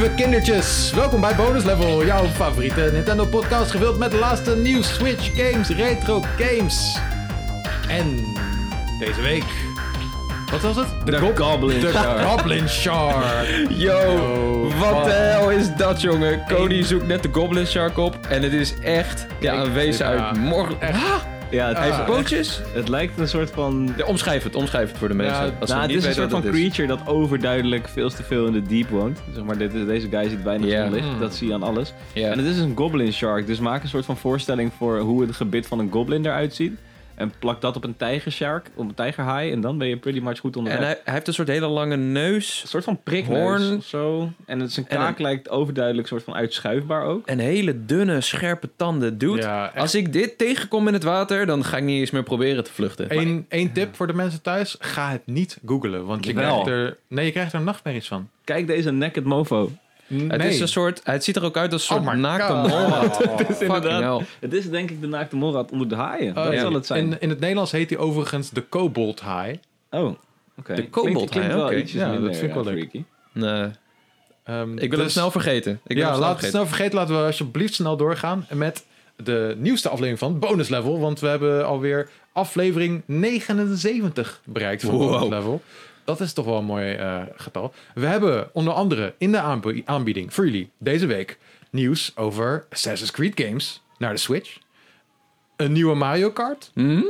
lieve kindertjes. Welkom bij Bonus Level, jouw favoriete Nintendo podcast gevuld met de laatste nieuws, Switch games, retro games. En deze week, wat was het? De Goblin De Shark. Goblin Shark. Yo, Yo, wat de hel is dat, jongen? Cody zoekt net de Goblin Shark op en het is echt ja, een wezen uit morgen. echt. Ja, het, Ah, echt. pootjes? het lijkt een soort van... Ja, omschrijf het, omschrijf het voor de mensen. Ja, als ze Nou, het niet is een weten soort wat van het is. creature dat overduidelijk veel te veel in de deep woont. Zeg maar, dit, deze guy ziet bijna Ja. zonlicht. Mm. Dat zie je aan alles. Ja. En het is een goblin shark. Dus maak een soort van voorstelling voor hoe het gebit van een goblin eruit ziet. En plak dat op een tijgershark, op een tijgerhaai. En dan ben je pretty much goed onderweg. En hij, hij heeft een soort hele lange neus Een soort van prikneus Hoorn. of zo. En het, zijn kaak een- lijkt overduidelijk soort van uitschuifbaar ook. en hele dunne, scherpe tanden. Dude, Ja, als ik dit tegenkom in het water, dan ga ik niet eens meer proberen te vluchten. Eén één tip voor de mensen thuis, ga het niet googlen, want je Jawel. krijgt er... Nee, je krijgt er nachtmerries van. Kijk deze naked mofo. Het is een soort, het ziet er ook uit als een Oh soort my naakte molrat. Oh. Het is inderdaad-. Het is denk ik de naakte molrat onder de haaien. Oh, dat ja. zal het zijn. In, in het Nederlands heet hij overigens de kobold haai. Oh, oké. De kobold, wel Oké. Ja, dat vind ik wel leuk. freaky. Nee, Ehm, ik wil hem dus- snel vergeten. Ik wil ja, laten we het snel vergeten. Laten we alsjeblieft snel doorgaan met de nieuwste aflevering van Bonus Level. Want we hebben alweer aflevering 79 bereikt van Wow. Bonus Level. Dat is toch wel een mooi eh, getal. We hebben onder andere in de aanb- aanbieding voor jullie deze week nieuws over Assassin's Creed games naar de Switch. Een nieuwe Mario Kart. Hm?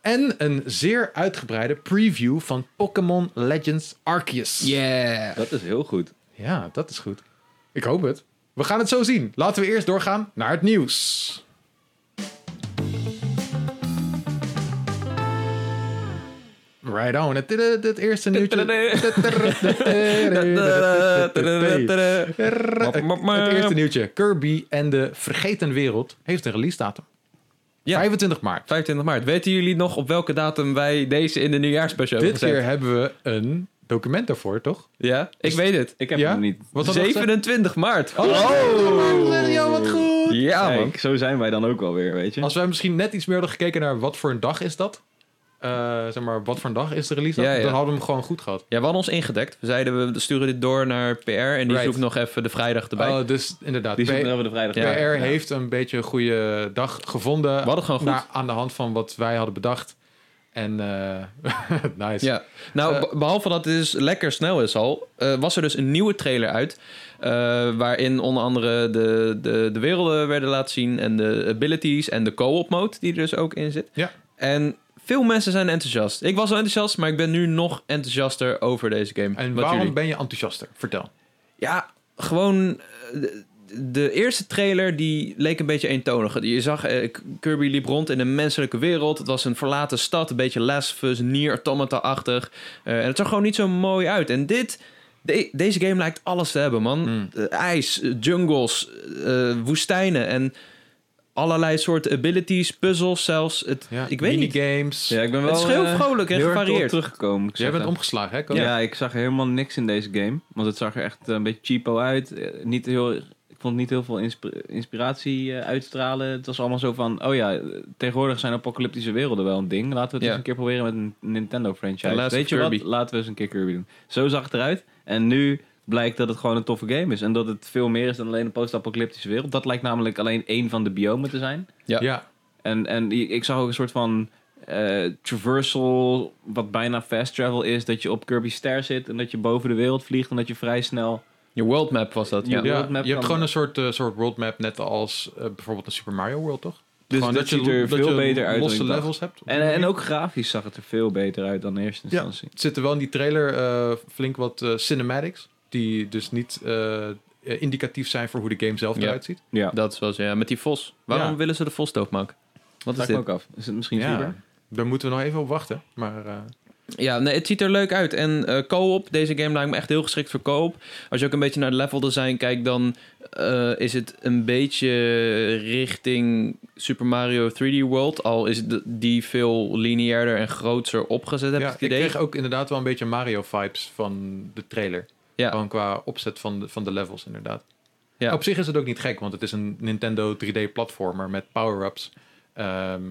En een zeer uitgebreide preview van Pokémon Legends Arceus. Yeah. Dat is heel goed. Ja, dat is goed. Ik hoop het. We gaan het zo zien. Laten we eerst doorgaan naar het nieuws. Right on. Het, het, het eerste nieuwtje. Het eerste nieuwtje. Kirby en de Vergeten Wereld heeft een release datum. Ja. 25 maart. 25 maart. Weten jullie nog op welke datum wij deze in de nieuwjaarspecial Dit hebben gezet? keer hebben we een document daarvoor, toch? Ja, ik weet het. Ik heb Ja? hem niet. Wat had dat gezegd? 27 maart. Oh, ja, wat goed. Ja, man. Kijk, zo zijn wij dan ook wel weer, weet je. Als wij misschien net iets meer hadden gekeken naar wat voor een dag is dat. Eh, zeg maar, wat voor een dag is de release? Ja. Dan hadden we hem gewoon goed gehad. Ja, we hadden ons ingedekt. We zeiden, we sturen dit door naar PR en die Right. zoekt nog even de vrijdag erbij. Oh, dus inderdaad. Die P- zoeken we de vrijdag. PR heeft een beetje een goede dag gevonden. we hadden gewoon goed. naar- aan de hand van wat wij hadden bedacht. En eh, nice. Ja, nou, Eh, be- behalve dat het dus lekker snel is al, was er dus een nieuwe trailer uit. waarin onder andere de, de, de werelden werden laten zien en de abilities en de co-op mode die er dus ook in zit. Ja. En veel mensen zijn enthousiast. Ik was al enthousiast, maar ik ben nu nog enthousiaster over deze game. En waarom jullie? ben je enthousiaster? Vertel. Ja, gewoon eh, de, de eerste trailer die leek een beetje eentonig. Je zag eh, Kirby liep rond in een menselijke wereld. Het was een verlaten stad, een beetje Last of Us, Nier Automata-achtig. Eh, en het zag gewoon niet zo mooi uit. En dit, de- deze game lijkt alles te hebben, man. Mm. Eh, ijs, jungles, woestijnen en allerlei soorten abilities, puzzels zelfs. Het, Ja, ik weet niet. minigames. Ja, ik ben wel Het is heel eh, vrolijk en gevarieerd. teruggekomen. Jij bent omgeslagen, hè? Cody? Ja. ik zag er helemaal niks in deze game. Want het zag er echt een beetje cheapo uit. Eh, Niet heel, ik vond niet heel veel insp- inspiratie eh, uitstralen. Het was allemaal zo van... Oh ja, eh, tegenwoordig zijn apocalyptische werelden wel een ding. Laten we het Ja. eens een keer proberen met een Nintendo franchise. Weet of je wat? Laten we eens een keer Kirby doen. Zo zag het eruit. En nu blijkt dat het gewoon een toffe game is. En dat het veel meer is dan alleen een post-apocalyptische wereld. Dat lijkt namelijk alleen één van de biomen te zijn. Ja. Ja. En, en ik zag ook een soort van eh, traversal, wat bijna fast travel is. Dat je op Kirby Star zit en dat je boven de wereld vliegt en dat je vrij snel... Je world map was dat, ja. Ja. Ja, je hebt gewoon een soort, eh, soort worldmap, net als eh, bijvoorbeeld een Super Mario World, toch? Dus Gewoon dat, ziet er dat veel je beter uit losse dacht. levels hebt. En, en ook grafisch zag het er veel beter uit dan in eerste Ja. instantie. Het zit er wel in die trailer eh, flink wat cinematics, die dus niet eh, indicatief zijn voor hoe de game zelf Ja. eruit ziet. Ja, Dat was ja, met die vos. Waarom Ja. willen ze de vos doodmaken? Wat is dat ik dit? ook af. Is het misschien Ja, daar moeten we nog even op wachten. Maar eh, Ja, nee, het ziet er leuk uit. En eh co-op, deze game lijkt me echt heel geschikt voor co-op. Als je ook een beetje naar de level design kijkt, dan eh, is het een beetje richting Super Mario 3D World. Al is die veel lineairder en groter opgezet, heb ja, ik ik het idee. kreeg ook inderdaad wel een beetje Mario-vibes van de trailer. Ja. Gewoon qua opzet van de, van de levels, inderdaad. Ja. Op zich is het ook niet gek, want het is een Nintendo 3D-platformer met power-ups. Ehm,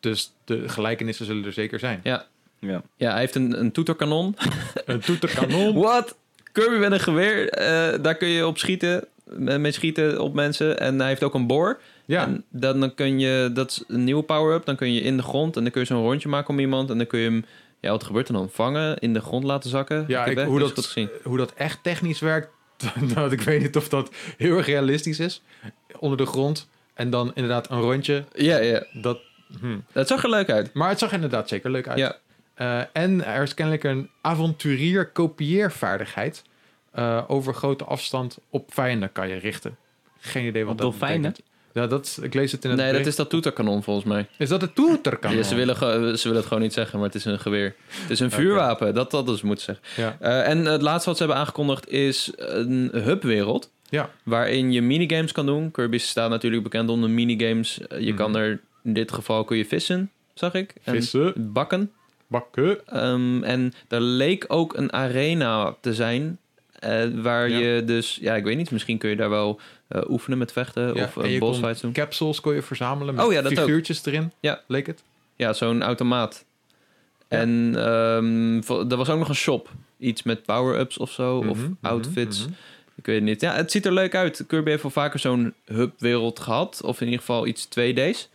dus de gelijkenissen zullen er zeker zijn. Ja. Ja. ja, hij heeft een, een toeterkanon. Een toeterkanon. What? Kirby met een geweer, eh, daar kun je op schieten. Mee mee schieten op mensen. En hij heeft ook een boor. Ja, En dan, dan kun je, dat is een nieuwe power-up. Dan kun je in de grond en dan kun je zo'n rondje maken om iemand. En dan kun je hem, ja, wat gebeurt er dan? Vangen, in de grond laten zakken. ja heb ik, echt hoe, niet dat, gezien. hoe dat echt technisch werkt, nou, ik weet niet of dat heel erg realistisch is. Onder de grond en dan inderdaad een rondje. Ja, ja. Dat, hm. Het zag er leuk uit. Maar het zag inderdaad zeker leuk uit. Ja. Eh, en er is kennelijk een avonturier kopieervaardigheid. eh, over grote afstand op vijanden kan je richten. Geen idee wat Op dat dolfijnen? Ja, dat, ik lees het in het Nee, dat is dat toeterkanon volgens mij. Is dat het toeterkanon? Ja, ze, willen, ze willen het gewoon niet zeggen, maar het is een geweer. Het is een vuurwapen, dat dat dus moet zeggen. Ja. Eh, en het laatste wat ze hebben aangekondigd is een hubwereld. Ja. Waarin je minigames kan doen. Kirby staat natuurlijk bekend om de minigames. Eh, Je Mhm. kan er, in dit geval kun je vissen, zag ik. En Vissen, bakken. bakken. Ehm, en er leek ook een arena te zijn. eh, waar Ja. je dus, ja, ik weet niet, misschien kun je daar wel eh, oefenen met vechten Ja, of uh, boss kon fights doen. Capsules kon je verzamelen met Oh ja, ook. figuurtjes erin. Ja. Leek het? Ja, zo'n automaat. En vo- er was ook nog een shop. Iets met power-ups of zo. of Mhm, outfits. mhm, Ik weet het niet. Ja, het ziet er leuk uit. Kirby heeft wel vaker zo'n hub-wereld gehad. Of in ieder geval iets 2D's.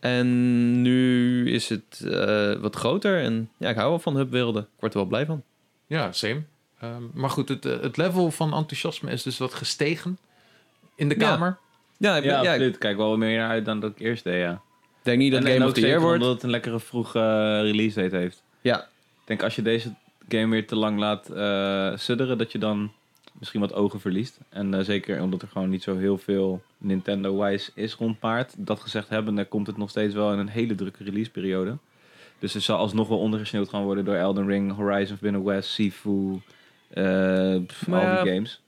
En nu is het eh, wat groter. En ja, ik hou wel van hub-werelden. Ik word er wel blij van. Ja, same. Ehm, maar goed, het, eh, het level van enthousiasme is dus wat gestegen in de kamer. Ja, ik, Ja, ja, ik absoluut. Kijk wel meer naar uit dan dat ik eerst deed, ja. denk niet dat En- Game en of the Year wordt. omdat het een lekkere vroege release date heeft. Ja, Ik denk als je deze game weer te lang laat eh sudderen, dat je dan misschien wat ogen verliest. En eh, zeker omdat er gewoon niet zo heel veel Nintendo-wise is rondpaard. Dat gezegd hebben, dan komt het nog steeds wel in een hele drukke release-periode. Dus er zal alsnog wel ondergesneeuwd gaan worden door Elden Ring, Horizon Forbidden West, Sifu, eh, pff, Maar al die games.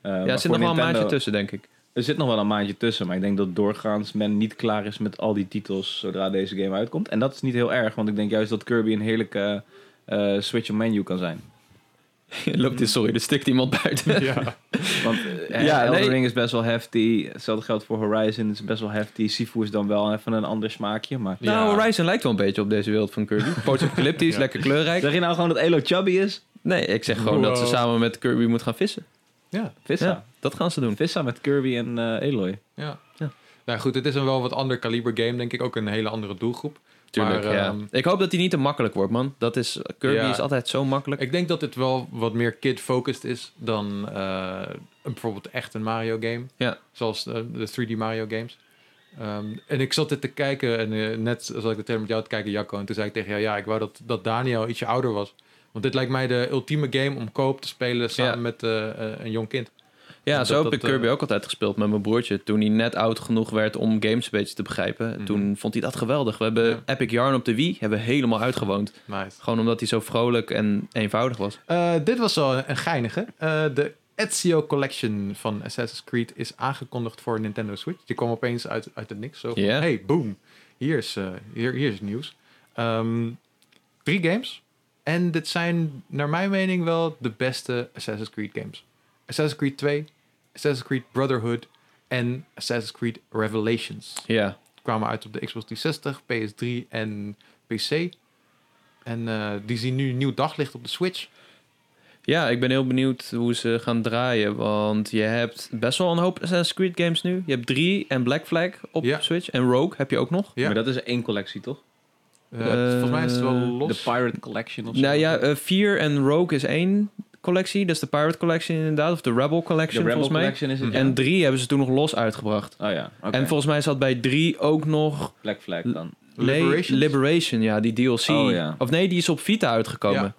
Eh, ja er zit nog wel een maandje tussen, denk ik. Er zit nog wel een maandje tussen, maar ik denk dat doorgaans men niet klaar is met al die titels zodra deze game uitkomt. En dat is niet heel erg, want ik denk juist dat Kirby een heerlijke eh, switch op menu kan zijn. Loopt dit, sorry, er stikt iemand buiten. ja. Want eh, Ja, Elden nee. Ring is best wel hefty. Hetzelfde geldt voor Horizon, is best wel hefty. Sifu is dan wel even een ander smaakje, maar... Ja. Nou, Horizon lijkt wel een beetje op deze wereld van Kirby. Post-apocalyptisch, Ja. lekker kleurrijk. Zeg je nou gewoon dat Elo chubby is? Nee, ik zeg gewoon dat ze samen met Kirby moet gaan vissen. Ja, Vissa. Ja, dat gaan ze doen. Vissa met Kirby en eh Eloy. ja. Ja. Nou goed, het is een wel wat ander kaliber game, denk ik. Ook een hele andere doelgroep. Tuurlijk, Maar, ja. ehm, Ik hoop dat hij niet te makkelijk wordt, man. Dat is, Kirby Ja. is altijd zo makkelijk. Ik denk dat het wel wat meer kid-focused is dan eh, een, bijvoorbeeld echt een Mario game. Ja. Zoals eh, de 3D Mario games. Ehm, en ik zat dit te kijken en eh, net zat ik de tegen met jou te kijken, Jacco. En toen zei ik tegen jou, ja, ik wou dat, dat Daniel ietsje ouder was. Want dit lijkt mij de ultieme game om koop te spelen samen Ja. met eh, eh, een jong kind. ja, dat- zo heb dat, ik Kirby eh, ook altijd gespeeld met mijn broertje. Toen hij net oud genoeg werd om games een beetje te begrijpen. Mhm. Toen vond hij dat geweldig. We hebben Ja. Epic Yarn op de Wii hebben helemaal uitgewoond. Nice. Gewoon omdat hij zo vrolijk en eenvoudig was. Dit was wel een geinige. De Ezio Collection van Assassin's Creed is aangekondigd voor Nintendo Switch. Die kwam opeens uit, uit het niks. Zo van, hey, boom. Hier is, hier, hier is nieuws. Ehm, drie games. En dit zijn, naar mijn mening, wel de beste Assassin's Creed games. Assassin's Creed 2, Assassin's Creed Brotherhood en Assassin's Creed Revelations. Ja, Kwamen uit op de Xbox 360, PS3 en PC. En eh, die zien nu nieuw daglicht op de Switch. Ja, ik ben heel benieuwd hoe ze gaan draaien. Want je hebt best wel een hoop Assassin's Creed games nu. Je hebt drie en Black Flag op Ja. Switch. En Rogue heb je ook nog. Ja. Maar dat is één collectie, toch? Eh, volgens mij is het wel Eh, los. De Pirate Collection of zo. Nou ja, eh, vier en Rogue is één collectie. Dat is de Pirate Collection inderdaad. Of de Rebel de Collection Rebel volgens mij. Collection is het, ja. En drie hebben ze toen nog los uitgebracht. Oh ja, oké. En volgens mij zat bij drie ook nog... Black Flag dan. Nee, Liberations? Liberation, ja, die DLC. Oh, ja. Of nee, die is op Vita uitgekomen. Ja.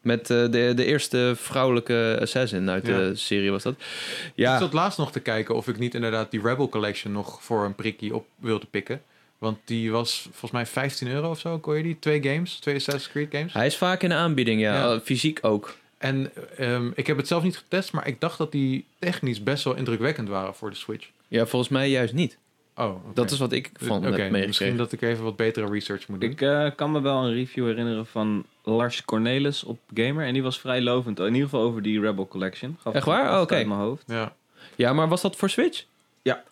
Met eh, de, de eerste vrouwelijke assassin uit Ja. de serie was dat. Ik Ja, zat laatst nog te kijken of ik niet inderdaad die Rebel Collection nog voor een prikkie op wilde pikken. Want die was volgens mij 15 euro of zo, kon je die? Twee games, twee Assassin's Creed games. hij is vaak in de aanbieding, ja. Ja. Eh, Fysiek ook. En ehm, ik heb het zelf niet getest, maar ik dacht dat die technisch best wel indrukwekkend waren voor de Switch. Ja, volgens mij juist niet. Oh. Dat is wat ik van Oké, heb misschien dat ik even wat betere research moet doen. Ik eh, kan me wel een review herinneren van Lars Cornelis op Gamer. En die was vrij lovend. In ieder geval over die Rebel Collection. Gaf Echt waar? Oh, oké. mijn hoofd. Ja. Ja, maar was dat voor Switch? Ja.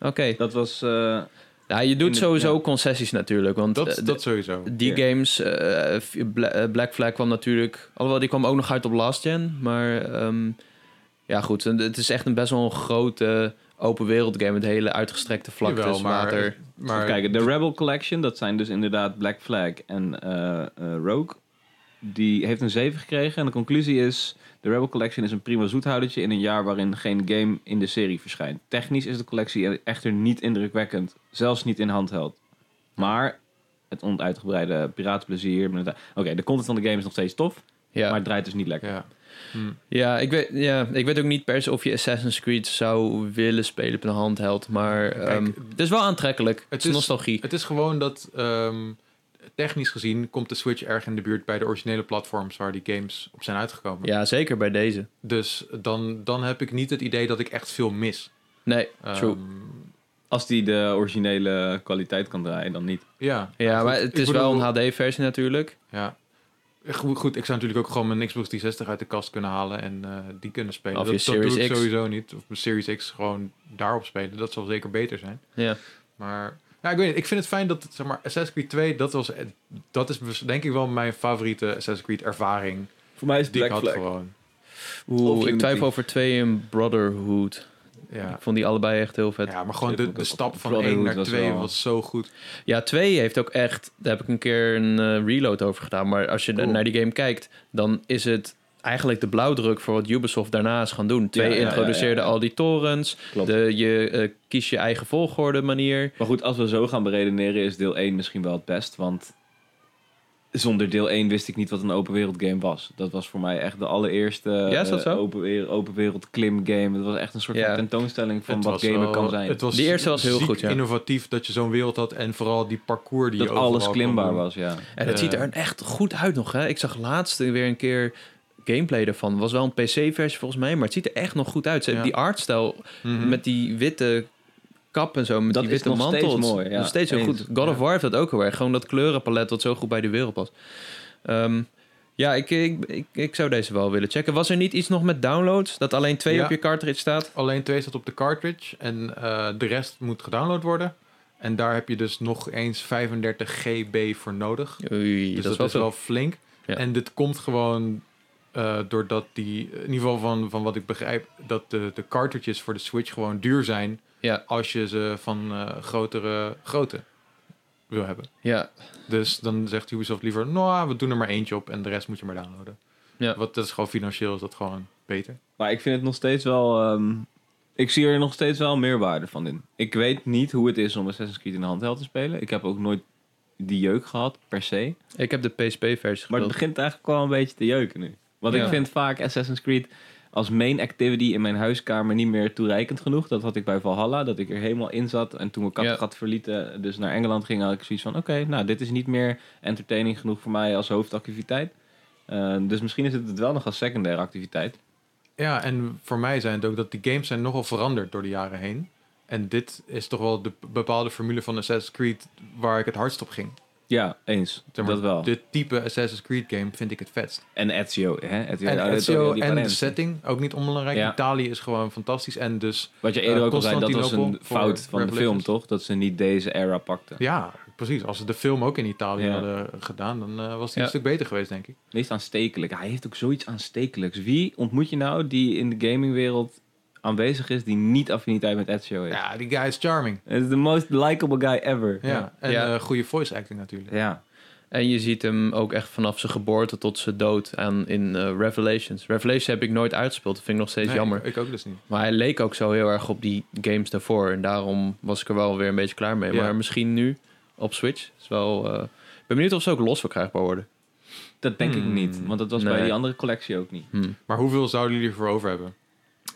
Oké. Dat was... eh, Ja, je doet de- sowieso ja. concessies natuurlijk. Want Dat, eh, de- dat sowieso. die games, eh, eh, Black Flag kwam natuurlijk... Alhoewel, die kwam ook nog uit op last gen. Maar ehm, Ja, goed. en Het is echt een best wel een grote open wereld game met hele uitgestrekte vlaktes, Jawel, maar, water. maar Even kijken, de Rebel Collection, dat zijn dus inderdaad Black Flag en eh, Rogue. Die heeft een 7 gekregen. En de conclusie is: de Rebel Collection is een prima zoethoudertje in een jaar waarin geen game in de serie verschijnt. Technisch is de collectie echter niet indrukwekkend, zelfs niet in handheld. Maar het onuitgebreide piratenplezier. Oké, de content van de game is nog steeds tof, ja. maar het draait dus niet lekker. ja. Hm. Ja, ik weet, ja, ik weet ook niet per se of je Assassin's Creed zou willen spelen op een handheld. Maar ehm, het is wel aantrekkelijk. Het, is is- nostalgie. Het is gewoon dat ehm, technisch gezien komt de Switch erg in de buurt bij de originele platforms waar die games op zijn uitgekomen. Ja, zeker bij deze. Dus dan, dan heb ik niet het idee dat ik echt veel mis. Nee, true. Ehm, Als die de originele kwaliteit kan draaien, dan niet. ja, ja, goed, maar het is bedoel- wel een HD-versie natuurlijk. Ja. Goed, goed, ik zou natuurlijk ook gewoon mijn Xbox 360 uit de kast kunnen halen en eh, die kunnen spelen. Of je dat, dat Series doe ik X. sowieso niet. Of mijn Series X gewoon daarop spelen. Dat zal zeker beter zijn. Ja. Maar ja, ik weet niet. Ik vind het fijn dat, zeg maar, Assassin's Creed 2, dat was, dat is denk ik wel mijn favoriete Assassin's Creed ervaring Voor mij is die ik had gewoon. Oeh, ik twijfel over twee en Brotherhood. Ja. Ik vond die allebei echt heel vet. Ja, ja, maar gewoon de, stap van Brotherhood 1 naar was 2 wel- was zo goed. twee heeft ook echt... Daar heb ik een keer een eh, reload over gedaan. Maar als je Cool. naar die game kijkt, dan is het eigenlijk de blauwdruk voor wat Ubisoft daarna is gaan doen. Twee Ja, introduceerde ja, ja. al die torens. Klopt. De, je eh, kies je eigen volgorde manier. Maar goed, als we zo gaan beredeneren, is deel 1 misschien wel het best. Want zonder deel 1 wist ik niet wat een open wereld game was. Dat was voor mij echt de allereerste Ja, is dat eh, open, wereld klim game. Het was echt een soort Ja. tentoonstelling van Het wat gamen wel- kan zijn. Het was Die eerste was heel ziek goed, ja. innovatief dat je zo'n wereld had en vooral die parcours die dat alles klimbaar was, ja. En het ziet er echt goed uit nog. Hè? Ik zag laatst weer een keer gameplay ervan. Het was wel een PC-versie volgens mij, maar het ziet er echt nog goed uit. Ze- Ja. Die artstijl Mhm. met die witte kap en zo, met Dat die witte mantel. steeds mooi, ja. Nog steeds heel goed. God of. War heeft dat ook heel erg. Gewoon dat kleurenpalet wat zo goed bij de wereld past. Ehm, ja, ik, ik, ik, ik zou deze wel willen checken. Was er niet iets nog met downloads? Dat alleen twee Ja. op je cartridge staat? Alleen twee staat op de cartridge en eh, de rest moet gedownload worden. En daar heb je dus nog eens 35 GB voor nodig. Oei, Dus dat, dat, is wel flink. Ja. En dit komt gewoon eh, doordat die, in ieder geval van, van wat ik begrijp, dat de, de cartridges voor de Switch gewoon duur zijn Ja, als je ze van eh, grotere grootte wil hebben. ja, Dus dan zegt Ubisoft liever, nou, we doen er maar eentje op en de rest moet je maar downloaden. Ja. Wat dat is gewoon financieel is dat gewoon beter. Maar ik vind het nog steeds wel... ehm, ik zie er nog steeds wel meerwaarde van in. Ik weet niet hoe het is om Assassin's Creed in de handheld te spelen. Ik heb ook nooit die jeuk gehad, per se. ik heb de PSP-versie Maar het begint eigenlijk wel een beetje te jeuken nu. Want Ja. ik vind vaak Assassin's Creed als main activity in mijn huiskamer niet meer toereikend genoeg. Dat had ik bij Valhalla, dat ik er helemaal in zat. En toen we Kattegat verlieten, dus naar Engeland ging, had ik zoiets van... Oké, nou, dit is niet meer entertaining genoeg voor mij als hoofdactiviteit. Eh, dus misschien is het het wel nog als secundaire activiteit. Ja, en voor mij zijn het ook dat die games zijn nogal veranderd door de jaren heen. En dit is toch wel de bepaalde formule van Assassin's Creed waar ik het hardst op ging. Ja, eens. Zeg maar, dat wel. Dit type Assassin's Creed game vind ik het vetst. En Ezio, hè? Ezio, En Ezio de setting, ook niet onbelangrijk. Ja. Italië is gewoon fantastisch. En dus, Wat je eerder Eh, ook al zei, dat was een fout van de film, toch? Dat ze niet deze era pakten. ja, precies. Als ze de film ook in Italië Ja. hadden gedaan, dan eh, was die Ja. een stuk beter geweest, denk ik. Meest aanstekelijk. Hij heeft ook zoiets aanstekelijks. Wie ontmoet je nou die in de gamingwereld aanwezig is die niet affiniteit met Ezio heeft? Ja, die guy is charming. Het is de most likable guy ever. Ja, en Ja. eh, goede voice acting natuurlijk. Ja. En je ziet hem ook echt vanaf zijn geboorte tot zijn dood aan in eh, Revelations. Revelations heb ik nooit uitgespeeld. Dat vind ik nog steeds Nee, jammer. Ik, ook dus niet. Maar hij leek ook zo heel erg op die games daarvoor. En daarom was ik er wel weer een beetje klaar mee. Ja. Maar misschien nu op Switch. Is wel, eh, ik ben benieuwd of ze ook los verkrijgbaar worden. Dat denk ik Hmm. niet. Want dat was Nee. bij die andere collectie ook niet. Hm. Maar hoeveel zouden jullie ervoor over hebben?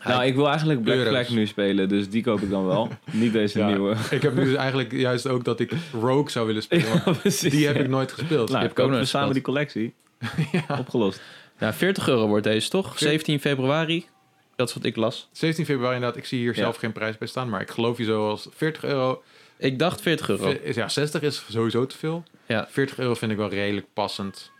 Nou, ik wil eigenlijk Black Euro's. Flag nu spelen. Dus die koop ik dan wel. niet deze Ja. nieuwe. Ik heb nu dus eigenlijk juist ook dat ik Rogue zou willen spelen. precies. die heb ik nooit gespeeld. Nou, heb ik ook nooit samen die collectie. ja. Opgelost. Ja, 40 euro wordt deze toch? Veer- 17 februari. Dat is wat ik las. 17 februari inderdaad. Ik zie hier Ja. zelf geen prijs bij staan. Maar ik geloof je zo als 40 euro. Ik dacht 40 euro. Ja, 60 is sowieso te veel. Ja. 40 euro vind ik wel redelijk passend.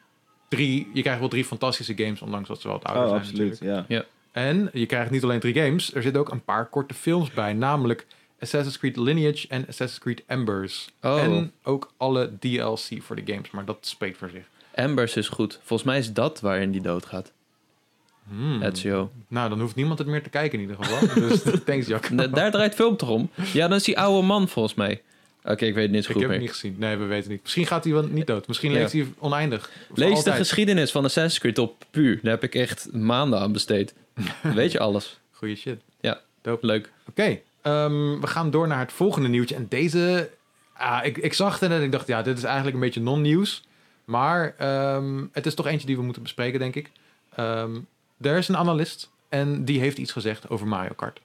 Drie, je krijgt wel drie fantastische games, ondanks dat ze wel wat ouder Oh, zijn absoluut. natuurlijk. Ja. En je krijgt niet alleen drie games, er zitten ook een paar korte films bij. Namelijk Assassin's Creed Lineage en Assassin's Creed Embers. Oh. En ook alle DLC voor de games, maar dat spreekt voor zich. Embers is goed. Volgens mij is dat waarin die doodgaat. Hmm. Ezio. Nou, dan hoeft niemand het meer te kijken in ieder geval. dus thanks. Da- daar draait film toch om? Ja, dan is die oude man volgens mij. Oké, ik weet het niet zo Ik goed heb meer. het niet gezien. Nee, we weten niet. Misschien gaat hij wel niet dood. Misschien Ja. leeft hij oneindig. Lees de geschiedenis van Assassin's Creed op puur. Daar heb ik echt maanden aan besteed. weet je alles. Goeie shit. Leuk. Oké, ehm, we gaan door naar het volgende nieuwtje. En deze, ah, ik, ik zag het en ik dacht, ja, dit is eigenlijk een beetje non-nieuws. Maar ehm, het is toch eentje die we moeten bespreken, denk ik. Ehm, er is een analist en die heeft iets gezegd over Mario Kart.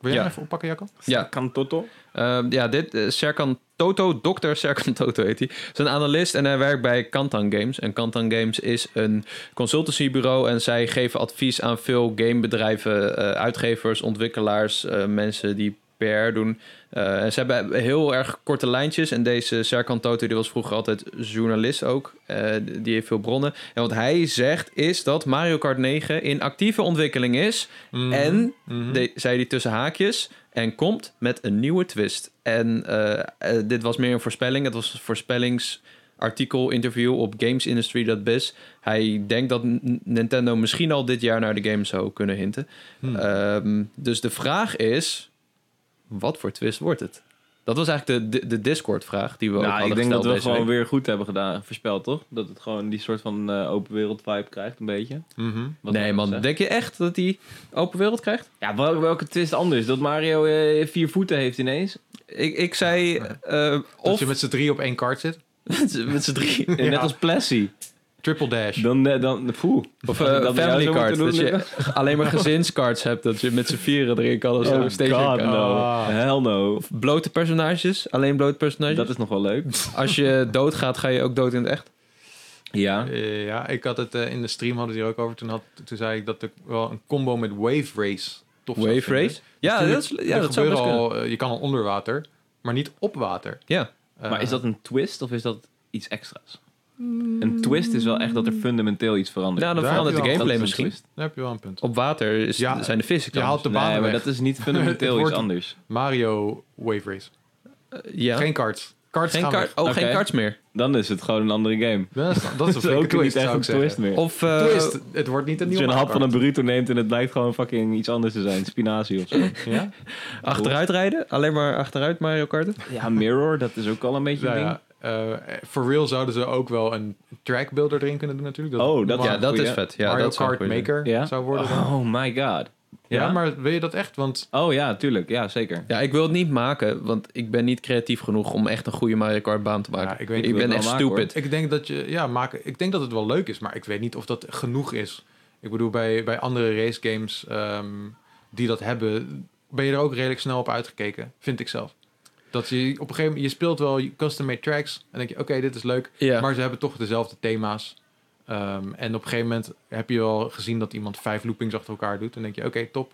Wil jij Ja. hem even oppakken, Jacco? Ja. Kan Toto? Ehm, ja, dit eh, Serkan Toto, Dr. Serkan Toto heet hij. is een analist en hij werkt bij Kantan Games. En Kantan Games is een consultancybureau en zij geven advies aan veel gamebedrijven, eh, uitgevers, ontwikkelaars, eh, mensen die PR doen. Eh, ze hebben heel erg korte lijntjes. En deze Serkan Toto die was vroeger altijd journalist ook. Eh, die heeft veel bronnen. En wat hij zegt is dat Mario Kart 9 in actieve ontwikkeling is. Mhm. En Mhm. de, zei hij tussen haakjes. En komt met een nieuwe twist. En eh, dit was meer een voorspelling. Het was een voorspellingsartikel, interview op gamesindustry.biz. Hij denkt dat Nintendo misschien al dit jaar naar de game zou kunnen hinten. Hmm. Ehm, dus de vraag is, wat voor twist wordt het? Dat was eigenlijk de, de, de Discord-vraag die we ook Nou, hadden ik denk dat we gewoon week. weer goed hebben gedaan, voorspeld, toch? Dat het gewoon die soort van eh, open wereld vibe krijgt, een beetje. Mhm. Wat Nee man, zeggen. denk je echt dat hij open wereld krijgt? Ja, wel- welke twist anders? Dat Mario eh, vier voeten heeft ineens? Ik, ik zei, eh, Of of je met z'n drie op één kart zit. met z'n drie. Net als Plessy. Triple dash. Dan, eh, dan, poeh. Of Als eh, dat family zou cards. Dat je alleen maar gezinscards hebt. Dat je met z'n vieren erin kan. Zo. Oh station god, kan. no. Hell no. Of blote personages. Alleen blote personages. Dat is nog wel leuk. Als je doodgaat, ga je ook dood in het echt. Ja. Eh, ja, ik had het in de stream hadden ze hier ook over. Toen, had, toen zei ik dat ik wel een combo met Wave Race tof zou Wave vinden. race. Ja, Tuurlijk, dat, is, ja, dat zou best gebeuren kunnen. al, je kan al onder water, maar niet op water. Ja. Maar is dat een twist of is dat iets extra's? Een twist is wel echt dat er fundamenteel iets verandert. Nou, dan Daar verandert de gameplay misschien. twist. Daar heb je wel een punt. Op water is, Ja, zijn de vissen je haalt de Nee, banen maar weg. dat is niet fundamenteel iets anders. Mario Wave Race. ja. Geen karts. Karts Geen gaan kar- weg. oh, geen karts meer. Dan is het gewoon een andere game. Dat is, dat is een flinke ook twist, niet echt een twist meer. Of eh, Twist, het wordt niet een Als je nieuwe een hap van een burrito neemt en het blijkt gewoon fucking iets anders te zijn. Spinazie of zo. Kart. Ja? achteruitrijden. Alleen maar achteruit Mario Karten. Ja, Mirror, dat is ook al een beetje een ding. ja, eh, for real zouden ze ook wel een track builder erin kunnen doen natuurlijk. Oh, dat- Ja, dat is vet. Ja, Mario dat Kart. Maker Ja? zou worden. dan. Oh my god. Ja? maar wil je dat echt? Want Oh ja, tuurlijk. Ja, zeker. Ja, ik wil het niet maken, want ik ben niet creatief genoeg om echt een goede Mario Kart baan te maken. Ja, ik weet- ik ik wil ben echt stupid. ik denk dat je, ja, maken. Ik denk dat het wel leuk is, maar ik weet niet of dat genoeg is. Ik bedoel, bij, bij andere race games ehm, die dat hebben, ben je er ook redelijk snel op uitgekeken, vind ik zelf. Dat je op een gegeven moment, je speelt wel custom-made tracks en denk je, oké, dit is leuk, Ja. maar ze hebben toch dezelfde thema's. Ehm, en op een gegeven moment heb je wel gezien dat iemand vijf loopings achter elkaar doet. En denk je, oké, top.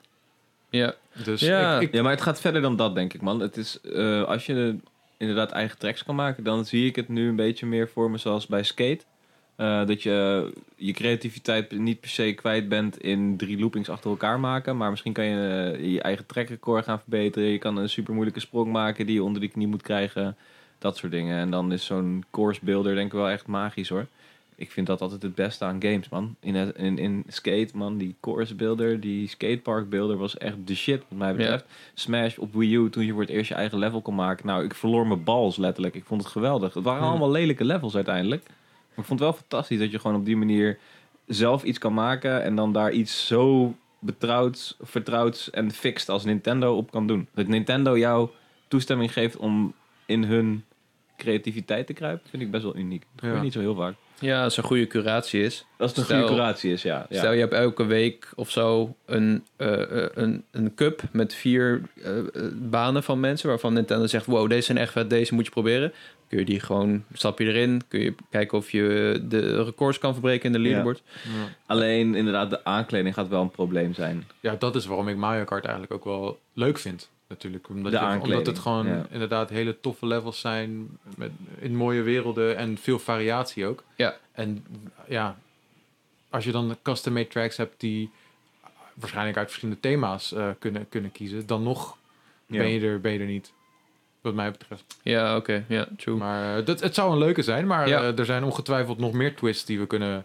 ja. Dus Ja. ik, ik, Ja, maar het gaat verder dan dat, denk ik, man. Het is, eh, als je inderdaad eigen tracks kan maken, dan zie ik het nu een beetje meer voor me zoals bij skate. Eh, dat je je creativiteit niet per se kwijt bent in drie loopings achter elkaar maken. Maar misschien kan je eh, je eigen trackrecord gaan verbeteren. Je kan een super moeilijke sprong maken die je onder die knie moet krijgen. Dat soort dingen. En dan is zo'n course builder denk ik wel echt magisch hoor. Ik vind dat altijd het beste aan games, man. In, in, in skate, man, die course builder, die skatepark builder was echt de shit, wat mij betreft. Smash op Wii U, toen je voor het eerst je eigen level kon maken. Nou, ik verloor mijn bals letterlijk. Ik vond het geweldig. Het waren Hmm. allemaal lelijke levels uiteindelijk. Maar ik vond het wel fantastisch dat je gewoon op die manier zelf iets kan maken en dan daar iets zo betrouwd, vertrouwd en fixed als Nintendo op kan doen. Dat Nintendo jou toestemming geeft om in hun creativiteit te kruipen, vind ik best wel uniek. Dat gebeurt Ja. niet zo heel vaak. ja, als een goede curatie is. Als het een Stel- goede curatie is, ja. ja. Stel, je hebt elke week of zo een, eh, eh, een, een cup met vier eh, eh, banen van mensen... waarvan Nintendo zegt, wow, deze zijn echt vet, deze moet je proberen. Kun je die gewoon, stap je erin, kun je kijken of je de records kan verbreken in de leaderboard. ja. Alleen inderdaad, de aankleding gaat wel een probleem zijn. Ja, dat is waarom ik Mario Kart eigenlijk ook wel leuk vind. Natuurlijk. Omdat, De je, omdat het gewoon ja. inderdaad hele toffe levels zijn. Met, in mooie werelden en veel variatie ook. Ja. En ja, als je dan custom-made tracks hebt die waarschijnlijk uit verschillende thema's eh, kunnen, kunnen kiezen, dan nog Ja. ben, je er, ben je er niet. Wat mij betreft. Ja, oké, ja, true. Maar eh, dat, het zou een leuke zijn, maar Ja. eh, er zijn ongetwijfeld nog meer twists die we kunnen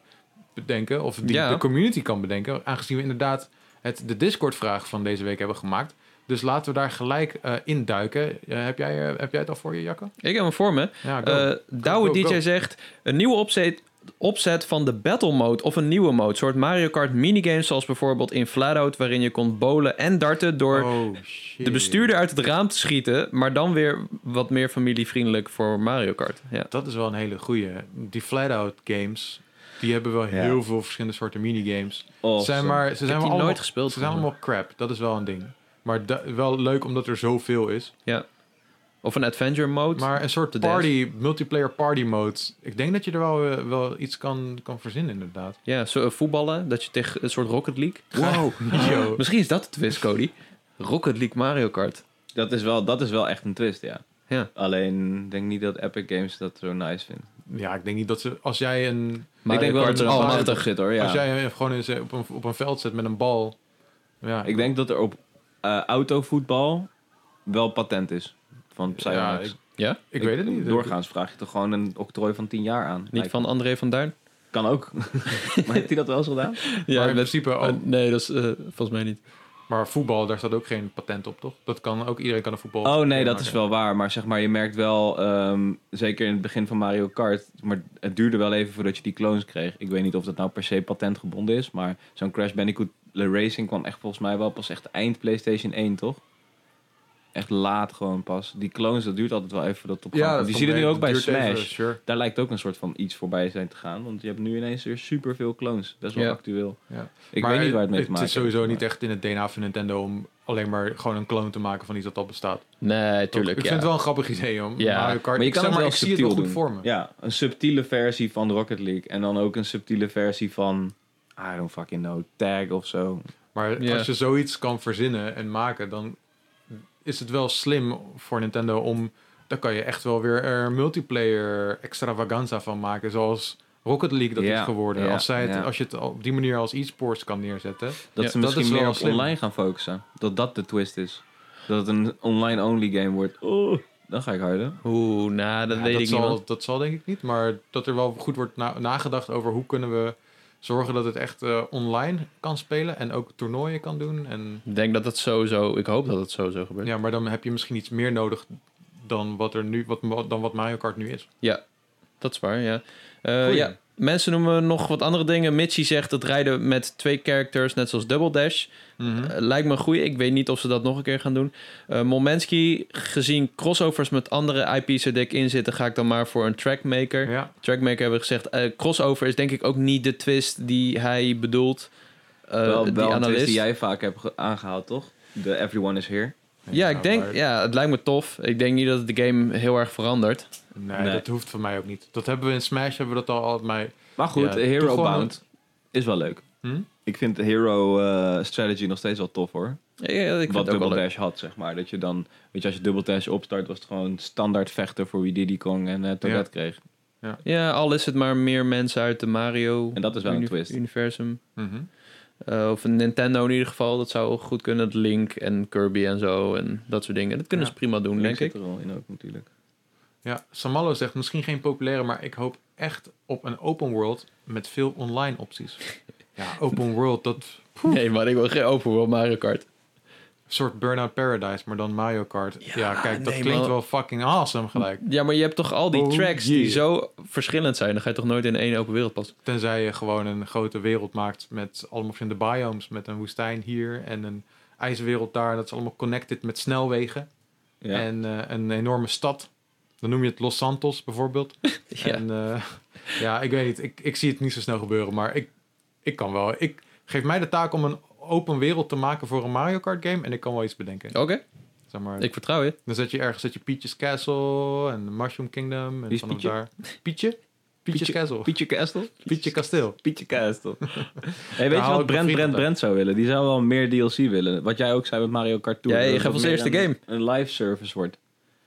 bedenken, of die Ja. de community kan bedenken, aangezien we inderdaad het, de Discord-vraag van deze week hebben gemaakt. Dus laten we daar gelijk eh in duiken. heb, jij, heb jij het al voor je, Jacco? Ik heb hem voor me. Ja, go. Douwe go, DJ go. zegt... Een nieuwe opzet, opzet van de battle mode of een nieuwe mode. soort Mario Kart minigames zoals bijvoorbeeld in Flatout... waarin je kon bowlen en darten door oh, shit. de bestuurder uit het raam te schieten... maar dan weer wat meer familievriendelijk voor Mario Kart. Ja. Dat is wel een hele goeie. Die flat-out games, die hebben wel Ja. heel veel verschillende soorten minigames. Oh, Ze zijn maar, ze zijn allemaal, nooit gespeeld, Ze zijn allemaal crap. Dat is wel een ding. Maar da- wel leuk omdat er zoveel is. Of een adventure mode. Maar een soort party, multiplayer party mode. Ik denk dat je er wel, eh, wel iets kan, kan verzinnen, inderdaad. Ja, zo, eh, voetballen. Dat je tegen een soort Rocket League... Wow. Yo. Misschien is dat de twist, Cody. Rocket League Mario Kart. Dat is, wel, dat is wel echt een twist, ja. Ja. Alleen, ik denk niet dat Epic Games dat zo nice vindt. Ja, ik denk niet dat ze... Als jij een... Mario ik denk wel Kart dat er een op zit, hoor. Ja. Als jij gewoon eens eh, op een, op een veld zet met een bal... Ja, Ik denk dat er op eh, autovoetbal wel patent is. Van Psyonix. ik- Ja? ik weet het niet. Doorgaans vraag je toch gewoon een octrooi van 10 jaar aan. Niet van André van Duin? Kan ook. maar heeft hij dat wel eens gedaan? maar in met- principe... eh, ook- nee, dat is eh, volgens mij niet. maar voetbal, daar staat ook geen patent op, toch? Dat kan ook... Iedereen kan een voetbal... Oh nee, dat maken. is wel waar. Maar zeg maar, je merkt wel, ehm, zeker in het begin van Mario Kart, maar het duurde wel even voordat je die clones kreeg. Ik weet niet of dat nou per se patentgebonden is, maar zo'n Crash Bandicoot Racing kwam echt volgens mij wel pas echt eind PlayStation 1, toch? Echt laat gewoon pas. Die clones, dat duurt altijd wel even het op Ja, dat Die zie je nu ook bij Smash. even, sure. Daar lijkt ook een soort van iets voorbij zijn te gaan. Want je hebt nu ineens weer superveel clones. Best wel Ja. actueel. Ja. Ik Maar weet niet waar het mee te maken Het is sowieso heeft, niet echt in het DNA van Nintendo om alleen maar gewoon een clone te maken van iets dat al bestaat. Nee, tuurlijk. ik ja. vind het wel een grappig idee om Ja. Mario Kart. Maar je ik kan zeg maar, wel ik zie het subtiel wel goed doen. voor me. Ja, een subtiele versie van Rocket League. En dan ook een subtiele versie van... I don't fucking know. Tag of zo. Maar als je zoiets kan verzinnen en maken, dan is het wel slim voor Nintendo om. Dan kan je echt wel weer er multiplayer extravaganza van maken. Zoals Rocket League dat Ja, is geworden. ja, als, zij het, ja. als je het op die manier als e-sports kan neerzetten. Dat Ja, ze misschien meer op slim. online gaan focussen. Dat dat de twist is. Dat het een online-only game wordt. Oh, dan ga ik huilen. Oeh, nou, dat Ja, weet dat, ik niet. zal, man. dat zal denk ik niet. Maar dat er wel goed wordt na- nagedacht over hoe kunnen we zorgen dat het echt eh, online kan spelen. En ook toernooien kan doen. En Ik denk dat het sowieso... Ik hoop dat het sowieso gebeurt. Ja, maar dan heb je misschien iets meer nodig dan wat er nu, wat, dan wat Mario Kart nu is. Dat is waar, ja. Eh, ja. Mensen noemen nog wat andere dingen. Mitchie zegt dat rijden met twee characters, net zoals Double Dash. Mhm. Eh, lijkt me een goeie. Ik weet niet of ze dat nog een keer gaan doen. Eh Momensky, gezien crossovers met andere IP's er dik in zitten, ga ik dan maar voor een trackmaker. Ja, Trackmaker hebben we gezegd. eh, crossover is denk ik ook niet de twist die hij bedoelt. Eh, wel die wel een twist analist. die jij vaak hebt ge- aangehaald, toch? De Everyone is Here. Ja, ik denk, maar- ja, het lijkt me tof. Ik denk niet dat het de game heel erg verandert. Nee, Nee. dat hoeft van mij ook niet. Dat hebben we in Smash, hebben we dat al altijd mij. Maar goed, Ja, Hero Bound is wel leuk. Hm? Ik vind de Hero eh, Strategy nog steeds wel tof hoor. Ja, ik vind Wat het ook wel Double leuk. Dash had, zeg maar. Dat je dan, weet je, als je Double Dash opstart, was het gewoon standaard vechten voor wie Diddy Kong en eh Toadette kreeg. Ja, al is het maar meer mensen uit de Mario En dat is wel een twist. universum. Mhm. Eh, of een Nintendo in ieder geval. Dat zou goed kunnen. Link en Kirby en zo. En dat soort dingen. Dat kunnen Ja. ze prima doen, Link denk ik. zit er wel in ook natuurlijk. Ja, Samallo zegt misschien geen populaire, maar ik hoop echt op een open world met veel online opties. Ja, open world, dat Nee, maar ik wil geen open world Mario Kart. Soort Burnout Paradise, maar dan Mario Kart. Ja, Ja, kijk, dat nee, klinkt wel fucking awesome gelijk. Ja, maar je hebt toch al die Oh, tracks die zo verschillend zijn. Dan ga je toch nooit in één open wereld passen. Tenzij je gewoon een grote wereld maakt met allemaal verschillende biomes. Met een woestijn hier en een ijswereld daar. Dat is allemaal connected met snelwegen. Ja. En eh, een enorme stad. Dan noem je het Los Santos bijvoorbeeld. Ja. En eh, ja, ik weet niet. Ik, ik zie het niet zo snel gebeuren. Maar ik, ik kan wel. Ik geef mij de taak om een open wereld te maken voor een Mario Kart game. En ik kan wel iets bedenken. Oké, Zeg maar, ik vertrouw je. dan zet je ergens zet je Peach's Castle en Mushroom Kingdom. En Wie is vanaf Pietje? daar. Pietje? Peach's Pietje- Castle. Pietje Castle? Pietje Kasteel. Pietje Castle. hey, weet je wat Brent, Brent. Brent zou willen? Die zou wel meer DLC willen. Wat jij ook zei met Mario Kart Tour. Ja, je het als eerste game. Een live service wordt.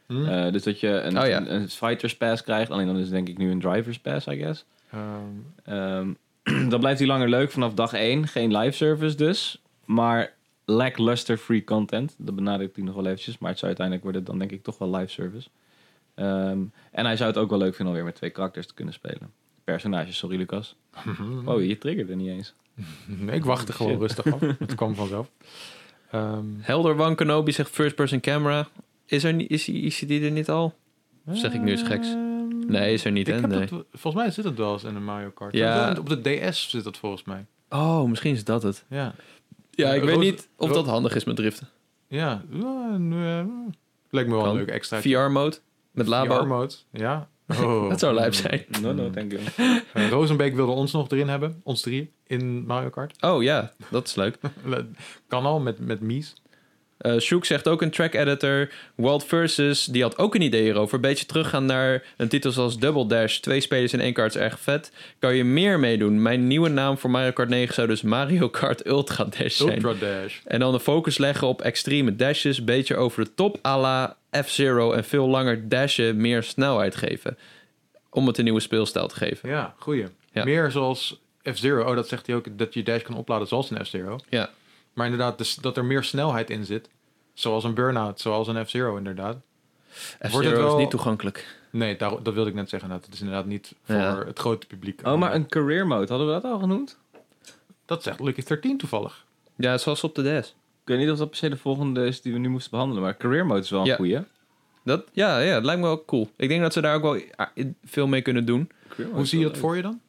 Hm? Eh, dus dat je een, Oh, ja. een, een Fighters Pass krijgt. Alleen dan is het denk ik nu een Drivers Pass, I guess. Ehm, Ehm, dan blijft hij langer leuk vanaf dag 1. Geen live service dus. Maar lackluster free content. Dat benadrukt hij nog wel eventjes. Maar het zou uiteindelijk worden dan denk ik toch wel live service. Ehm, en hij zou het ook wel leuk vinden om weer met twee karakters te kunnen spelen. personage, sorry Lucas. Oh, je triggerde niet eens. Nee, ik wachtte gewoon rustig af. Het kwam vanzelf. Ehm, Helder One Kenobi zegt first person camera. Is, er, niet- is, die- is die er niet al? Of zeg ik nu iets geks? Nee, is er niet, ik hè? heb Nee. dat- volgens mij zit het wel eens in een Mario Kart. Ja. Op de DS zit dat volgens mij. Oh, misschien is dat het. Ja. Ja, ik Eh, weet niet of Ro- dat handig is met driften. Ja. ja en, eh, lijkt me wel Kan. een leuk extra. VR VR-mode met labo. mode. Ja. Oh. Dat zou lijp zijn. No, no, thank you. Eh, Rosenbeek wilde ons nog erin hebben. Ons drie in Mario Kart. Oh ja, dat is leuk. kan al met, met Mies. Eh Shook zegt ook een track editor. Wild Versus, die had ook een idee hierover. Een beetje teruggaan naar een titel zoals Double Dash. Twee spelers in één kaart is erg vet. Kan je meer meedoen? Mijn nieuwe naam voor Mario Kart 9 zou dus Mario Kart Ultra Dash zijn. Ultra Dash. En dan de focus leggen op extreme dashes. Beetje over de top à la F-Zero. En veel langer dashen, meer snelheid geven. Om het een nieuwe speelstijl te geven. Ja, goeie. Ja. Meer zoals F-Zero. Oh, dat zegt hij ook, dat je Dash kan opladen zoals een F-Zero. Ja. Maar inderdaad, dus dat er meer snelheid in zit. Zoals een Burnout, zoals een F-Zero inderdaad. F-Zero wel- is niet toegankelijk. Nee, daar, dat wilde ik net zeggen. Dat het is inderdaad niet voor Ja. het grote publiek. Oh, maar een career mode, hadden we dat al genoemd? Dat zegt Lucky 13 toevallig. Ja, zoals op de DS. Ik weet niet of dat per se de volgende is die we nu moesten behandelen, maar career mode is wel een Ja. goeie. Dat, ja, ja, het lijkt me wel cool. Ik denk dat ze daar ook wel ah, veel mee kunnen doen. Career mode Hoe zie je dat voor je dan?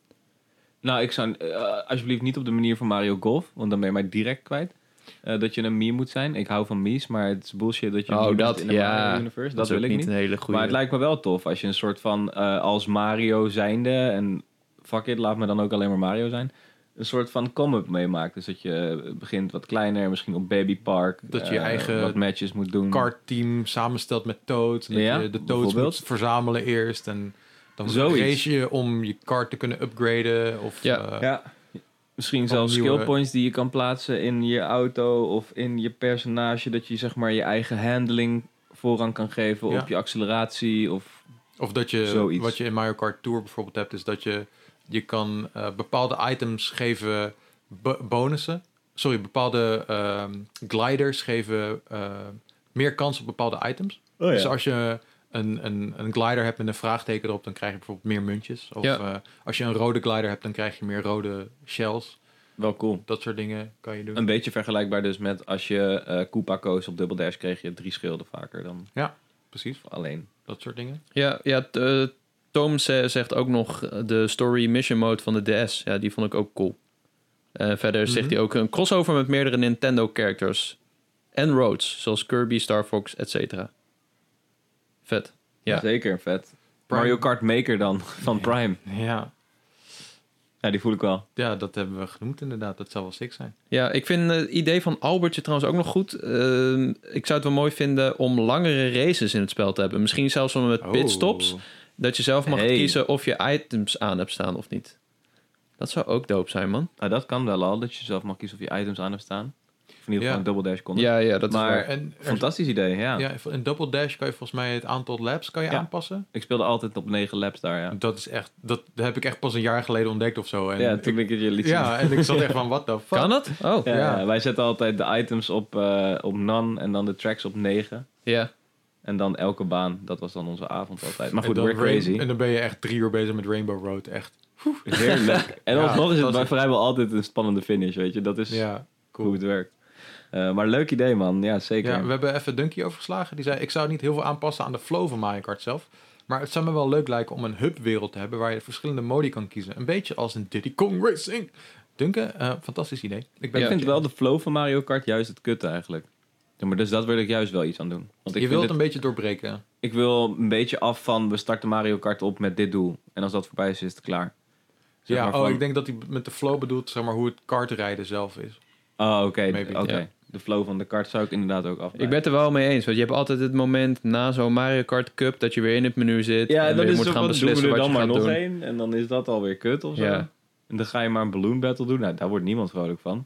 Nou, ik zou eh, alsjeblieft niet op de manier van Mario Golf, want dan ben je mij direct kwijt. Eh, dat je een Mii moet zijn. Ik hou van Mies, maar het is bullshit dat je een Oh, Mii dat, in de ja. Mario Universe. Dat, is ook wil ik niet. een hele goede. Maar het lijkt me wel tof als je een soort van eh, als Mario zijnde en fuck it, laat me dan ook alleen maar Mario zijn. Een soort van come-up meemaakt. Dus dat je begint wat kleiner, misschien op Baby Park. Dat je je eigen wat matches moet doen. Kartteam samenstelt met Toad. En dat Ja, je de Toads moet verzamelen eerst. En dan race je om je kart te kunnen upgraden. Of, Ja. eh, Ja. Misschien zelfs nieuwe- skill points die je kan plaatsen in je auto of in je personage. Dat je zeg maar je eigen handling voorrang kan geven Ja. op je acceleratie. Of Of dat je, Zoiets. wat je in Mario Kart Tour bijvoorbeeld hebt, is dat je, je kan eh, bepaalde items geven bo- bonussen. Sorry, bepaalde ehm, gliders geven eh, meer kans op bepaalde items. Oh Dus als je een, een, een glider hebt met een vraagteken erop, dan krijg je bijvoorbeeld meer muntjes. Of Ja. eh, als je een rode glider hebt, dan krijg je meer rode shells. Wel cool. Dat soort dingen kan je doen. Een beetje vergelijkbaar dus met als je eh Koopa koos op Double Dash kreeg je drie schilden vaker dan Precies, alleen. dat soort dingen. Ja, ja t- eh, Tom ze- zegt ook nog de story mission mode van de DS. Ja, die vond ik ook cool. Eh, verder zegt Mhm. hij ook een crossover met meerdere Nintendo characters. En roads, zoals Kirby, Star Fox, etc. Vet. Ja. Zeker, vet. Prime. Mario Kart Maker dan, van Prime. Ja, Ja, die voel ik wel. ja, dat hebben we genoemd inderdaad. Dat zou wel sick zijn. Ja, ik vind het idee van Albertje trouwens ook nog goed. Eh, ik zou het wel mooi vinden om langere races in het spel te hebben. Misschien zelfs wel met pitstops. Oh. Dat je zelf mag Hey. kiezen of je items aan hebt staan of niet. Dat zou ook dope zijn, man. Nou, dat kan wel al, dat je zelf mag kiezen of je items aan hebt staan. In ieder geval Ja. een Double Dash kon. Ja, ja, dat Maar- is. En er- Fantastisch idee, ja. ja, in Double Dash kan je volgens mij het aantal laps kan je Ja. aanpassen. Ik speelde altijd op 9 laps daar, ja. Dat is echt, dat heb ik echt pas een jaar geleden ontdekt of zo. En ja, toen ik het je liet zien. ja, en ik zat echt van, what the fuck? Kan dat? Oh, Ja, wij zetten altijd de items op, eh, op none en dan de tracks op 9. ja. En dan elke baan, dat was dan onze avond altijd. Maar goed, en dan we're crazy. Rain- en dan ben je echt drie uur bezig met Rainbow Road, echt. Heerlijk. En Ja, alsnog is het bij vrijwel altijd een spannende finish, weet je. Dat is Ja, hoe cool. het werkt. Eh, maar leuk idee, man. Ja, zeker. Ja, we hebben even Dunky overgeslagen. Die zei, ik zou niet heel veel aanpassen aan de flow van Mario Kart zelf. Maar het zou me wel leuk lijken om een hubwereld te hebben waar je verschillende modi kan kiezen. Een beetje als een Diddy Kong Racing. Duncan, eh, fantastisch idee. Ik ben ik vind wel de flow van Mario Kart juist het kutte eigenlijk. Ja, maar dus dat wil ik juist wel iets aan doen. Want ik, je wilt het- een beetje doorbreken. ik wil een beetje af van we starten Mario Kart op met dit doel. En als dat voorbij is, is het klaar. Zeg ja, maar oh, van- ik denk dat hij met de flow bedoelt, zeg maar, hoe het kartrijden zelf is. Oh, oké. Oké. De flow van de kart zou ik inderdaad ook af. Ik ben het er wel mee eens. Want je hebt altijd het moment na zo'n Mario Kart Cup dat je weer in het menu zit. Ja, en dan is moet gaan van, doen we beslissen er wat dan maar nog één. En dan is dat alweer kut of zo. Ja. En dan ga je maar een balloon battle doen. Nou, daar wordt niemand vrolijk van.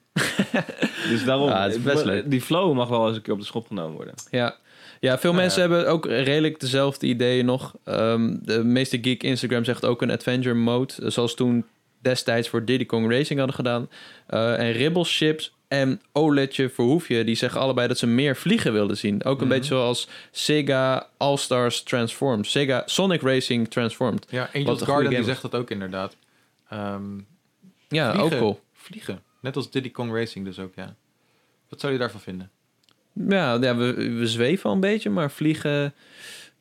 dus daarom, Ja, het is best leuk. die flow mag wel eens een keer op de schop genomen worden. Ja. Ja, veel Nou mensen ja. hebben ook redelijk dezelfde ideeën nog. Ehm, de meeste geek Instagram zegt ook een adventure mode. eh, Zoals toen destijds voor Diddy Kong Racing hadden gedaan. Eh, en Ribble Ships en Oletje Verhoefje, die zeggen allebei dat ze meer vliegen wilden zien. Ook een Mhm. beetje zoals Sega All-Stars Transformed. Sega Sonic Racing Transformed. Ja, Angels goede Garden die zegt dat ook inderdaad. Ehm, Ja, Vliegen. ook cool. vliegen. Net als Diddy Kong Racing dus ook, ja. Wat zou je daarvan vinden? Ja, ja we, we zweven al een beetje, maar vliegen...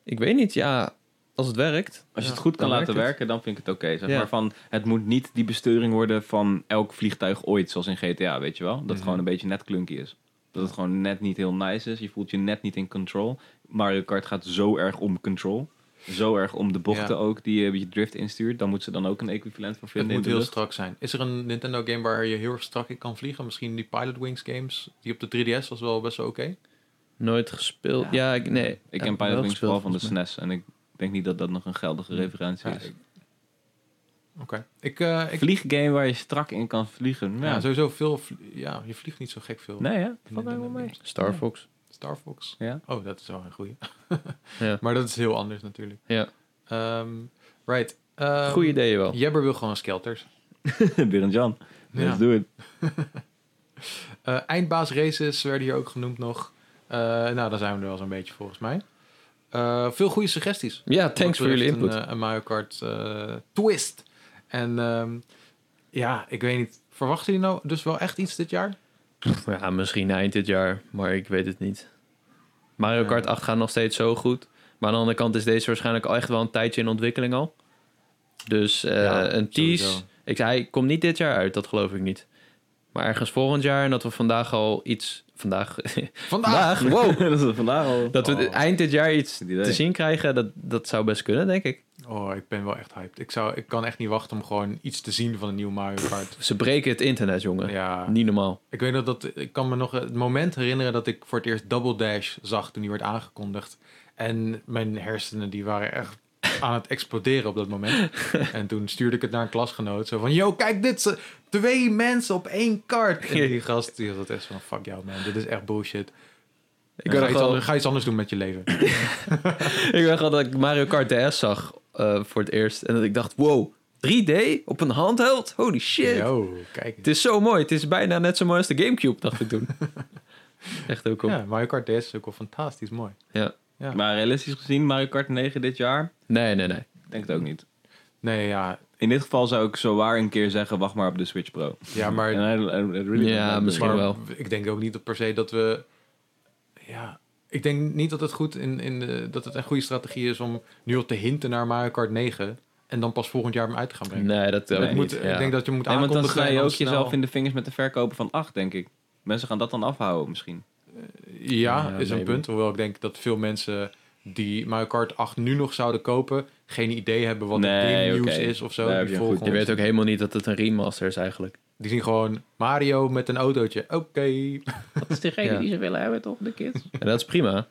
Ik weet niet, ja, als het werkt. Als je Ja, het goed kan laten het. werken, dan vind ik het oké. zeg Ja. maar van, het moet niet die besturing worden van elk vliegtuig ooit, zoals in GTA, weet je wel? Dat het gewoon een beetje net clunky is. Dat het gewoon net niet heel nice is. Je voelt je net niet in control. Mario Kart gaat zo erg om control. Zo erg om de bochten Ja. ook die je je drift instuurt. Dan moet ze dan ook een equivalent van Het vinden in moet heel strak zijn. Is er een Nintendo game waar je heel erg strak in kan vliegen? Misschien die Pilot Wings games, die op de 3DS was wel best wel oké. Nooit gespeeld. Ja. Ja, ik, nee. Ik Ja, ken Pilot Wings gespeeld, vooral van de. SNES. En ik denk niet dat dat nog een geldige referentie Ja, is. Oké. Ik, eh, ik, Vlieggame waar je strak in kan vliegen. ja. Ja, sowieso veel... Ja, je vliegt niet zo gek veel. Nee, hè? valt helemaal Nintendo mee. Star Fox. Star Fox. Ja. Oh, dat is wel een goeie. Ja. Maar dat is heel anders natuurlijk. Ja. Ehm, right. Ehm, Goeie ideeën wel. Jebber wil gewoon skelters. Berend Jan. Ja. Let's do it. Eh, eindbaas races werden hier ook genoemd nog. Eh, nou, daar zijn we er wel zo'n beetje volgens mij. Eh, veel goede suggesties. Ja, thanks voor jullie input. Een, eh, een Mario Kart eh, twist. En ehm, ja, ik weet niet. Verwachten jullie nou dus wel echt iets dit jaar? Ja, misschien eind dit jaar, maar ik weet het niet. Mario. Kart 8 gaat nog steeds zo goed. Maar aan de andere kant is deze waarschijnlijk al echt wel een tijdje in ontwikkeling al. Dus Ja, een tease. sowieso. Ik zei, hij komt niet dit jaar uit, dat geloof ik niet. Maar ergens volgend jaar en dat we vandaag al iets... Vandaag? Vandaag! Wow! dat is vandaag al. Dat we Oh. eind dit jaar iets te zien krijgen, dat, dat zou best kunnen, denk ik. Oh, ik ben wel echt hyped. Ik, zou, ik kan echt niet wachten om gewoon iets te zien van een nieuw Mario Kart. Ze breken het internet, jongen. Ja, Niet normaal. ik weet nog dat ik kan me nog het moment herinneren dat ik voor het eerst Double Dash zag toen die werd aangekondigd. En mijn hersenen die waren echt aan het exploderen op dat moment. en toen stuurde ik het naar een klasgenoot. Zo van, yo, kijk dit. Twee mensen op één kart. En die gast die had echt van, fuck jou man, dit is echt bullshit. Ik ga, iets anders, ga iets anders doen met je leven. Ik weet wel dat ik Mario Kart DS zag eh, voor het eerst. En dat ik dacht, wow, 3D op een handheld? Holy shit. Yo, kijk. Het is zo mooi. Het is bijna net zo mooi als de Gamecube, dacht ik toen. Echt ook cool. Ja, Mario Kart DS is ook wel fantastisch mooi. Ja. Ja. Maar realistisch gezien, Mario Kart 9 dit jaar? Nee, nee, nee. Ik denk het ook niet. Nee, ja, In dit geval zou ik zo waar een keer zeggen, wacht maar op de Switch Pro. ja maar I- I- really Ja, misschien maar wel. ik denk ook niet dat per se dat we. Ja, ik denk niet dat het goed in, in de, dat het een goede strategie is om nu al te hinten naar Mario Kart 9 en dan pas volgend jaar hem uit te gaan brengen. Nee, dat moet, niet. ik denk dat je moet Nee, want dan aankondigen. en je ook snel- jezelf in de vingers met de verkopen van 8, denk ik. Mensen gaan dat dan afhouden misschien. Ja, Ja, is een maybe. punt. Hoewel ik denk dat veel mensen die Mario Kart 8 nu nog zouden kopen, geen idee hebben wat Nee, het game is of zo. Heb Die, je Je weet ook helemaal niet dat het een remaster is eigenlijk. die zien gewoon Mario met een autootje. Oké, Dat is degene Ja. die ze willen hebben, toch, de kids? En dat is prima.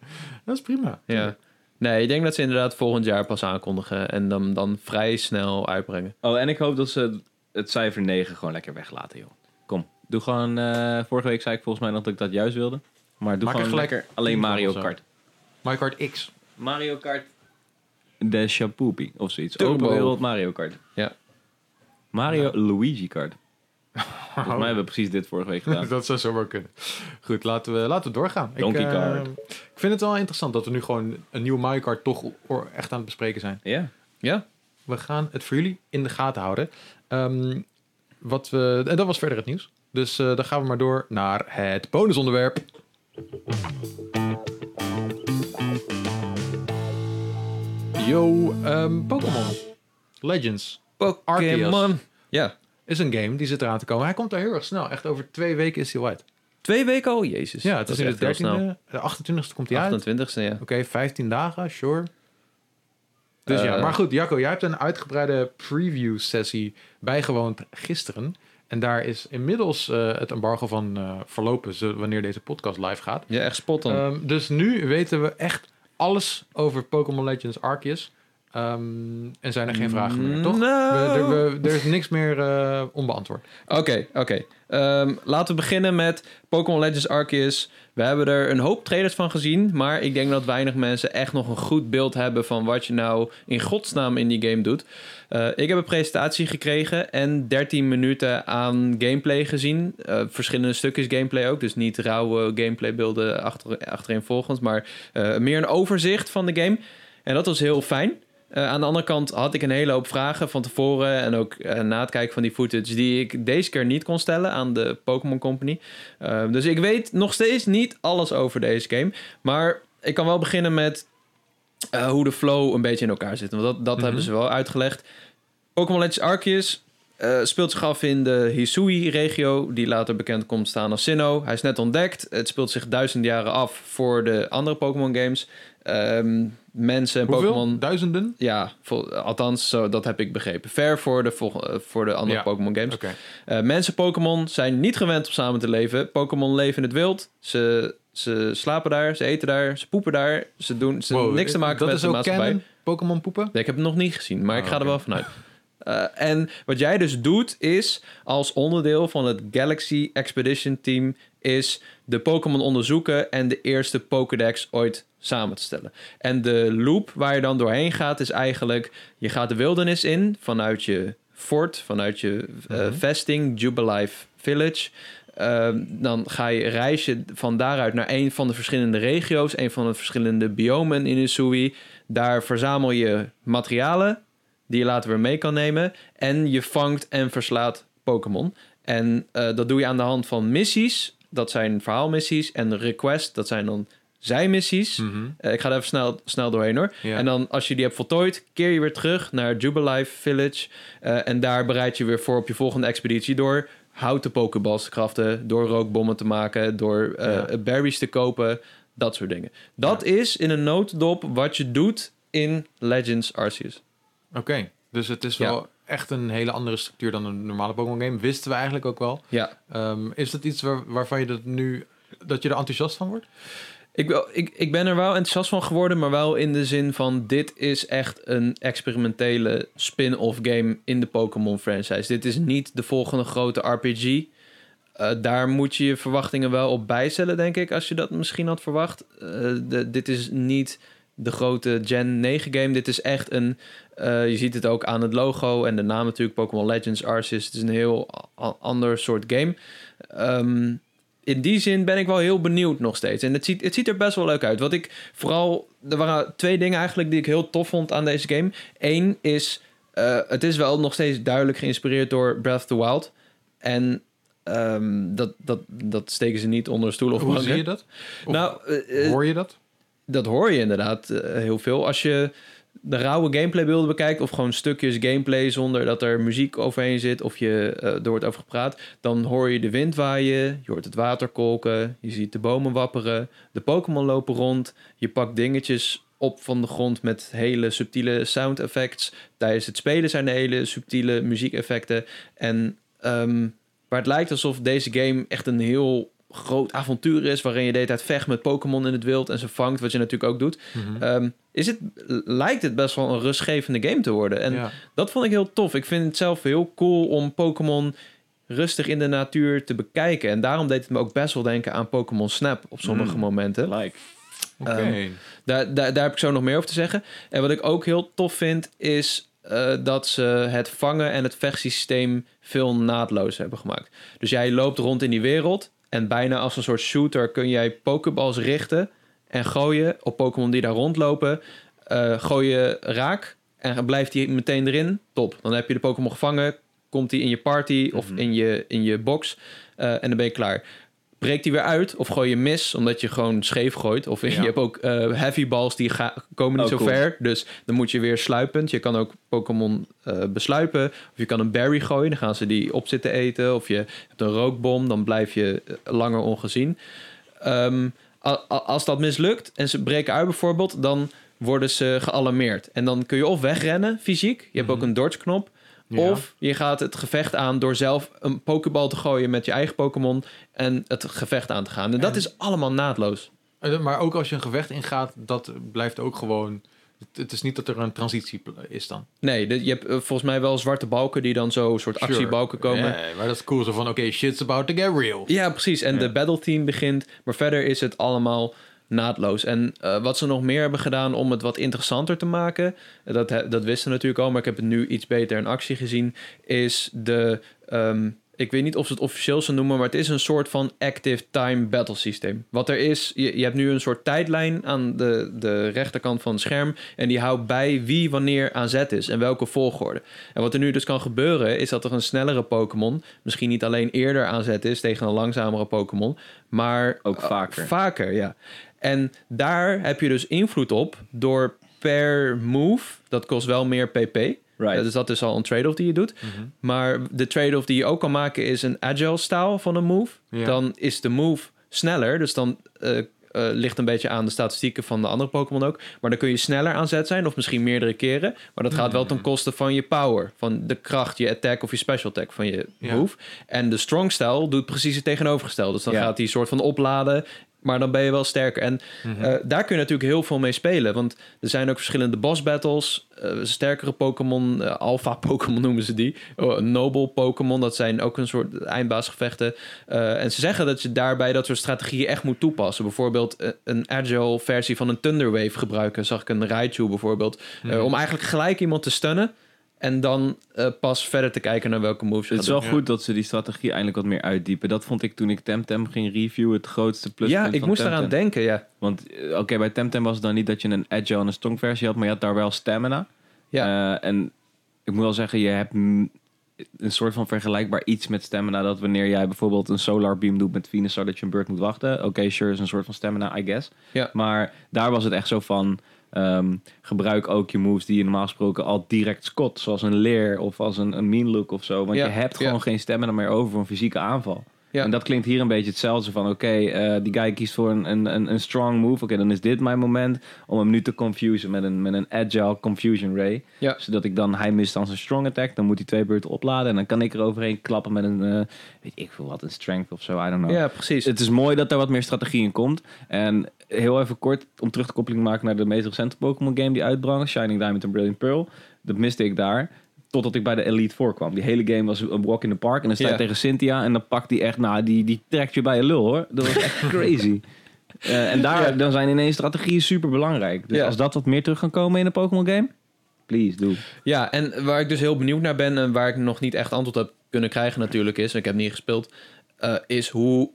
dat is prima. Ja. Nee, ik denk dat ze inderdaad volgend jaar pas aankondigen. En dan, dan vrij snel uitbrengen. Oh, en ik hoop dat ze het cijfer 9 gewoon lekker weglaten, joh. Kom, doe gewoon... eh, vorige week zei ik volgens mij nog dat ik dat juist wilde. Maar doe Maak gewoon lekker alleen Mario. Kart. Mario Kart X. Mario Kart de Shapoopy of zoiets. Turbo. Open wereld Mario Kart. Ja. Mario Luigi Kart. Volgens mij hebben we precies dit vorige week gedaan. dat zou zomaar kunnen. Goed, laten we, laten we doorgaan. Donkey ik, eh, Kart. ik vind het wel interessant dat we nu gewoon een nieuwe Mario Kart toch echt aan het bespreken zijn. Ja. Ja? We gaan het voor jullie in de gaten houden. Ehm, wat we, en dat was verder het nieuws. Dus eh, dan gaan we maar door naar het bonusonderwerp. Yo, ehm, Pokémon Legends Pokémon. Ja. is een game die zit eraan te komen. Hij komt daar heel erg snel. Echt over twee weken is hij uit. Twee weken al? Jezus. Ja, het dat is echt de heel snel. 13e. De 28e komt hij uit. 28e, ja. Oké, 15 dagen, sure. Dus ja, Eh. maar goed, Jacco, jij hebt een uitgebreide preview sessie bijgewoond gisteren. En daar is inmiddels eh, het embargo van eh, verlopen, wanneer deze podcast live gaat. Ja, echt spot on. Ehm, dus nu weten we echt alles over Pokémon Legends Arceus. Ehm, en zijn er geen vragen meer, Mm, toch? nou. We- er, we- er is niks meer eh, onbeantwoord. Oké, oké. Ehm, laten we beginnen met Pokémon Legends Arceus. We hebben er een hoop trailers van gezien, maar ik denk dat weinig mensen echt nog een goed beeld hebben van wat je nou in godsnaam in die game doet. Eh, ik heb een presentatie gekregen en 13 minuten aan gameplay gezien. Eh, verschillende stukjes gameplay ook, dus niet rauwe gameplaybeelden achter, achtereenvolgens, maar meer een overzicht van de game. En dat was heel fijn. Eh, aan de andere kant had ik een hele hoop vragen van tevoren en ook eh, na het kijken van die footage die ik deze keer niet kon stellen aan de Pokémon Company. Eh, dus ik weet nog steeds niet alles over deze game. Maar ik kan wel beginnen met hoe de flow een beetje in elkaar zit. Want dat, dat Mhm. hebben ze wel uitgelegd. Pokémon Legends Arceus speelt zich af in de Hisui-regio, die later bekend komt staan als Sinnoh. Hij is net ontdekt. Het speelt zich duizend jaren af voor de andere Pokémon Ehm, mensen en? Pokémon... Duizenden? Ja, althans, zo, dat heb ik begrepen. Ver voor de, eh, voor de andere Ja. Pokémon games. Oké. Eh, mensen Pokémon zijn niet gewend om samen te leven. Pokémon leven in het wild. Ze, ze slapen daar, ze eten daar, ze poepen daar. Ze doen ze Wow, niks te maken dat met is de ook maatschappij. Pokémon poepen? Nee, ik heb het nog niet gezien, maar ik Oh, ga er oké. wel vanuit. Eh, en wat jij dus doet is, als onderdeel van het Galaxy Expedition Team, is de Pokémon onderzoeken en de eerste Pokédex ooit samen te stellen. En de loop waar je dan doorheen gaat, is eigenlijk, je gaat de wildernis in vanuit je fort, vanuit je eh, Mhm. vesting, Jubilife Village. Ehm, dan ga je reis je van daaruit naar een van de verschillende regio's, een van de verschillende biomen in Usui. Daar verzamel je materialen die je later weer mee kan nemen. En je vangt en verslaat Pokémon. En eh, dat doe je aan de hand van missies. Dat zijn verhaalmissies. En requests, dat zijn dan zijmissies. Eh, ik ga er even snel, snel doorheen hoor. Ja. En dan als je die hebt voltooid, keer je weer terug naar Jubilife Village. Eh, en daar bereid je weer voor op je volgende expeditie door houten pokeballs te kraften, door rookbommen te maken, door eh, Ja. berries te kopen, dat soort dingen. Dat is in een notendop wat je doet in Legends Arceus. Oké, dus het is wel echt een hele andere structuur dan een normale Pokémon game. Wisten we eigenlijk ook wel. Ja, Ehm, is dat iets waar, waarvan je dat nu dat je er enthousiast van wordt? Ik, wel- ik, ik ben er wel enthousiast van geworden, maar wel in de zin van dit is echt een experimentele spin-off game in de Pokémon franchise. Dit is niet de volgende grote RPG. Eh, daar moet je je verwachtingen wel op bijstellen, denk ik, als je dat misschien had verwacht. Eh, de, dit is niet de grote Gen 9 game. Dit is echt een. eh, je ziet het ook aan het logo en de naam natuurlijk, Pokémon Legends Arceus. Het is een heel ander soort game. Ehm, in die zin ben ik wel heel benieuwd nog steeds. En het ziet, het ziet er best wel leuk uit. Wat ik vooral... Er waren twee dingen eigenlijk die ik heel tof vond aan deze game. Eén is... eh, het is wel nog steeds duidelijk geïnspireerd door Breath of the Wild. En ehm, dat, dat, dat steken ze niet onder een stoel of Hoe banken. zie je dat? Of Nou, eh, Hoor je dat? Dat hoor je inderdaad eh, heel veel. Als je de rauwe gameplaybeelden bekijkt... of gewoon stukjes gameplay zonder dat er muziek overheen zit... of je, eh, er wordt over gepraat... dan hoor je de wind waaien, je hoort het water kolken... je ziet de bomen wapperen, de Pokémon lopen rond... je pakt dingetjes op van de grond met hele subtiele sound effects. Tijdens het spelen zijn er hele subtiele muziekeffecten. En ehm, waar het lijkt alsof deze game echt een heel groot avontuur is... waarin je de hele tijd vecht met Pokémon in het wild... en ze vangt, wat je natuurlijk ook doet... Mhm. Ehm, is het, lijkt het best wel een rustgevende game te worden. En ja. dat vond ik heel tof. Ik vind het zelf heel cool om Pokémon rustig in de natuur te bekijken. En daarom deed het me ook best wel denken aan Pokémon Snap op sommige Mm. momenten. Like. Ehm, Daar, daar, daar heb ik zo nog meer over te zeggen. En wat ik ook heel tof vind, is eh, dat ze het vangen en het vechtsysteem veel naadloos hebben gemaakt. Dus jij loopt rond in die wereld en bijna als een soort shooter kun jij pokeballs richten en gooien op Pokémon die daar rondlopen. Eh gooi je raak en blijft die meteen erin. Top. Dan heb je de Pokémon gevangen. Komt die in je party of Mhm. in, je, in je box. eh, en dan ben je klaar. Breekt die weer uit of gooi je mis omdat je gewoon scheef gooit. Of Ja. je hebt ook eh, heavy balls die komen niet Oh, zo cool. ver. Dus dan moet je weer sluipend. Je kan ook Pokémon eh, besluipen. Of je kan een berry gooien. Dan gaan ze die op zitten eten. Of je hebt een rookbom. Dan blijf je eh, langer ongezien. Ehm, als dat mislukt en ze breken uit bijvoorbeeld, dan worden ze gealarmeerd. En dan kun je of wegrennen fysiek. Je hebt ook Mhm. een dodge knop. Ja. Of je gaat het gevecht aan door zelf een pokebal te gooien met je eigen Pokémon en het gevecht aan te gaan. En dat is allemaal naadloos. Maar ook als je een gevecht ingaat, dat blijft ook gewoon Het, is niet dat er een transitie is dan. Nee, de- je hebt eh, volgens mij wel zwarte balken die dan zo soort Sure. actiebalken komen. Ja, maar dat is cool. Zo van, oké, shit's about to get real. Ja, precies. En Ja. de battle theme begint. Maar verder is het allemaal naadloos. En eh, wat ze nog meer hebben gedaan om het wat interessanter te maken... eh, Dat, dat wisten natuurlijk al, maar ik heb het nu iets beter in actie gezien... is de... ehm, ik weet niet of ze het officieel zo noemen... maar het is een soort van active time battle systeem. Wat er is, je, je hebt nu een soort tijdlijn aan de, de rechterkant van het scherm... en die houdt bij wie wanneer aan zet is en welke volgorde. En wat er nu dus kan gebeuren... is dat er een snellere Pokémon... misschien niet alleen eerder aan zet is tegen een langzamere Pokémon... maar Ook vaker. vaker, ja. En daar heb je dus invloed op door per move... dat kost wel meer pp... Right. Dus dat is al een trade-off die je doet. Maar de trade-off die je ook kan maken is een agile style van een move. Ja. Dan is de move sneller. Dus dan eh, eh, ligt een beetje aan de statistieken van de andere Pokémon ook. Maar dan kun je sneller aan zet zijn. Of misschien meerdere keren. Maar dat gaat wel ten koste van je power. Van de kracht, je attack of je special attack van je Ja. move. En de strong style doet precies het tegenovergestelde. Dus dan Ja. gaat die soort van opladen. Maar dan ben je wel sterker. En Mhm. eh, daar kun je natuurlijk heel veel mee spelen. Want er zijn ook verschillende boss battles. eh, sterkere Pokémon, eh, alpha Pokémon noemen ze die. Oh, noble Pokémon, dat zijn ook een soort eindbaasgevechten. En ze zeggen dat je daarbij dat soort strategieën echt moet toepassen. Bijvoorbeeld een agile versie van een Thunderwave gebruiken. Zag ik een Raichu bijvoorbeeld. Mhm. om eigenlijk gelijk iemand te stunnen. En dan eh, pas verder te kijken naar welke moves Het is wel goed dat ze die strategie eindelijk wat meer uitdiepen. Dat vond ik toen ik Temtem ging reviewen het grootste pluspunt Ja, ik van moest eraan denken, ja. Want eh, oké, bij Temtem was het dan niet dat je een agile en een strong versie had, maar je had daar wel stamina. Ja. Eh, en ik moet wel zeggen, je hebt een soort van vergelijkbaar iets met stamina. Dat wanneer jij bijvoorbeeld een solar beam doet met Venus, zodat je een beurt moet wachten. Oké, sure, is een soort van stamina, I guess. Ja. Maar daar was het echt zo van. Ehm, gebruik ook je moves die je normaal gesproken al direct scot. Zoals een leer of als een, een mean look of zo. Want Ja, je hebt ja. gewoon geen stamina meer over voor een fysieke aanval. Ja. En dat klinkt hier een beetje hetzelfde van... oké, eh, die guy kiest voor een, een, een, strong move. Oké, dan is dit mijn moment om hem nu te confusen met een, met een agile confusion ray. Ja. Zodat ik dan, hij mist dan zijn strong attack. Dan moet hij twee beurten opladen. En dan kan ik er overheen klappen met een, eh, weet ik veel wat, een strength of zo. I don't know. Ja, precies. Het is mooi dat er wat meer strategie in komt. En heel even kort, om terug de koppeling te maken naar de meest recente Pokémon game die uitbracht. Shining Diamond en Brilliant Pearl. Dat miste ik daar. Totdat ik bij de Elite Four kwam. Die hele game was een walk in the park. En dan sta je Ja. tegen Cynthia. En dan pakt die echt, nou, die, die trekt je bij je lul hoor. Dat was echt crazy. Eh, en daar Ja. dan zijn ineens strategieën super belangrijk. Dus Ja. als dat wat meer terug kan komen in een Pokémon game, please doe. Ja, en waar ik dus heel benieuwd naar ben en waar ik nog niet echt antwoord heb kunnen krijgen natuurlijk is, en ik heb niet gespeeld, eh, is hoe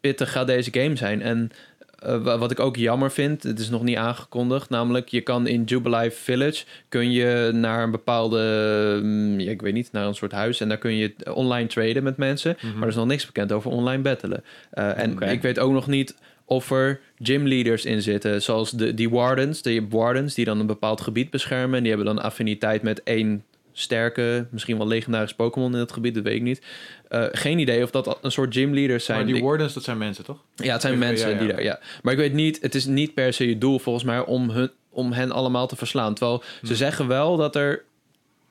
pittig gaat deze game zijn. En eh, wa- wat ik ook jammer vind, het is nog niet aangekondigd, namelijk je kan in Jubilife Village, kun je naar een bepaalde, mm, ja, ik weet niet, naar een soort huis en daar kun je online traden met mensen, Mhm. maar er is nog niks bekend over online battelen. Eh, en ik weet ook nog niet of er gymleaders in zitten, zoals de, die wardens. Hebt wardens die dan een bepaald gebied beschermen. En die hebben dan affiniteit met één sterke, misschien wel legendarische Pokémon in het gebied, dat weet ik niet. Eh, geen idee of dat een soort gymleaders zijn. Maar die Ik- wardens, dat zijn mensen, toch? ja, het zijn mensen ja. die daar, ja. Maar ik weet niet, het is niet per se je doel volgens mij om, hun, om hen allemaal te verslaan. Terwijl ze Hmm. zeggen wel dat er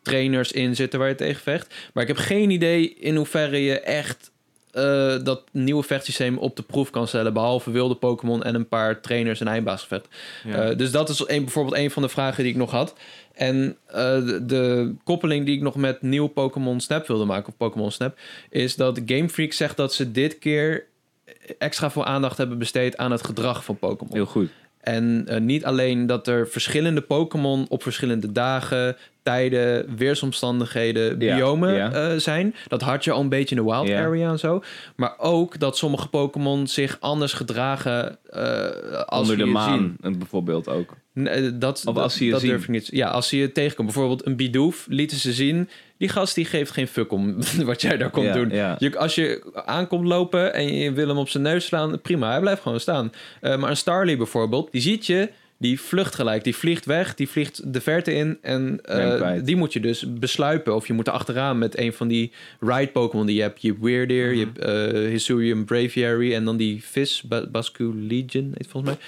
trainers in zitten waar je tegen vecht. Maar ik heb geen idee in hoeverre je echt eh, dat nieuwe vechtsysteem op de proef kan stellen. Behalve wilde Pokémon en een paar trainers en eindbaasgevecht. Ja. Eh, dus dat is een, bijvoorbeeld een van de vragen die ik nog had. En eh, de, de koppeling die ik nog met nieuw Pokémon Snap wilde maken, of Pokémon Snap, is dat Game Freak zegt dat ze dit keer extra veel aandacht hebben besteed aan het gedrag van Pokémon. Heel goed. En eh, niet alleen dat er verschillende Pokémon op verschillende dagen, tijden, weersomstandigheden, Ja, biomen ja. eh, zijn. Dat had je al een beetje in de Wild Ja. Area en zo. Maar ook dat sommige Pokémon zich anders gedragen eh, als Onder de maan zien. bijvoorbeeld ook. Nee, dat, Of als je dat zien. durf ik niet. Ja, als ze je tegenkomt. Bijvoorbeeld een Bidoof lieten ze zien. Die gast die geeft geen fuck om wat jij daar komt Ja, doen. ja. Je, als je aankomt lopen en je wil hem op zijn neus slaan, prima, hij blijft gewoon staan. Eh, maar een Starly bijvoorbeeld, die ziet je, die vlucht gelijk. Die vliegt weg, die vliegt de verte in en eh, die moet je dus besluipen. Of je moet er achteraan met een van die ride Pokémon die je hebt. Je hebt Weirdeer, je hebt eh Hisuian Braviary en dan die vis, Ba- Bascu Legion, heet volgens mij.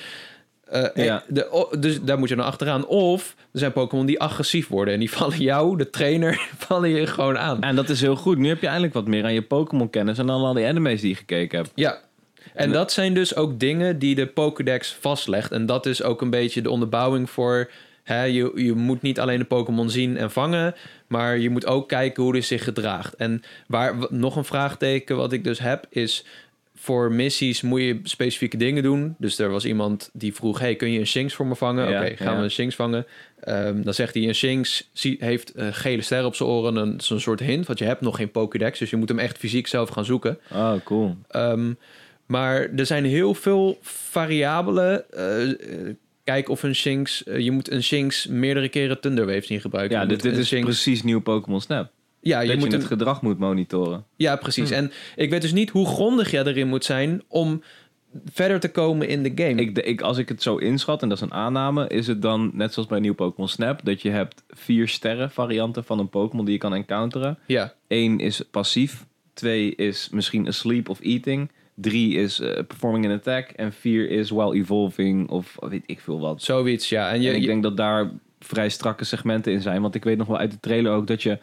Eh, Ja. de, dus daar moet je dan achteraan. Of er zijn Pokémon die agressief worden en die vallen jou, de trainer, vallen je gewoon aan. En dat is heel goed. Nu heb je eindelijk wat meer aan je Pokémon kennis en dan al die animes die je gekeken hebt. Ja. En dat zijn dus ook dingen die de Pokédex vastlegt. En dat is ook een beetje de onderbouwing voor je, je moet niet alleen de Pokémon zien en vangen, maar je moet ook kijken hoe hij zich gedraagt. En waar nog een vraagteken wat ik dus heb is voor missies moet je specifieke dingen doen. Dus er was iemand die vroeg: Hey, kun je een Shinx voor me vangen? Ja, Oké, gaan ja. we een Shinx vangen. Ehm, dan zegt hij: Een Shinx heeft eh, gele sterren op zijn oren. Een, zo'n soort hint, want je hebt nog geen Pokédex. Dus je moet hem echt fysiek zelf gaan zoeken. Oh, cool. Ehm, maar er zijn heel veel variabelen. Eh, eh, kijk of een Shinx... eh, je moet een Shinx meerdere keren Thunderwave zien gebruiken. Ja, dit, een is Shinx- precies nieuw Pokémon Snap. Ja, je dat moet je een, het gedrag moet monitoren. ja, precies. Hmm. En ik weet dus niet hoe grondig jij erin moet zijn... om verder te komen in de game. Ik, ik, als ik het zo inschat, en dat is een aanname, is het dan net zoals bij nieuw Pokémon Snap, dat je hebt vier sterren varianten van een Pokémon die je kan encounteren. Ja, Eén is passief, twee is misschien asleep of eating, drie is eh, performing an attack en vier is while evolving of weet ik veel wat. zoiets, ja. En je, en ik je- denk dat daar vrij strakke segmenten in zijn, want ik weet nog wel uit de trailer ook dat je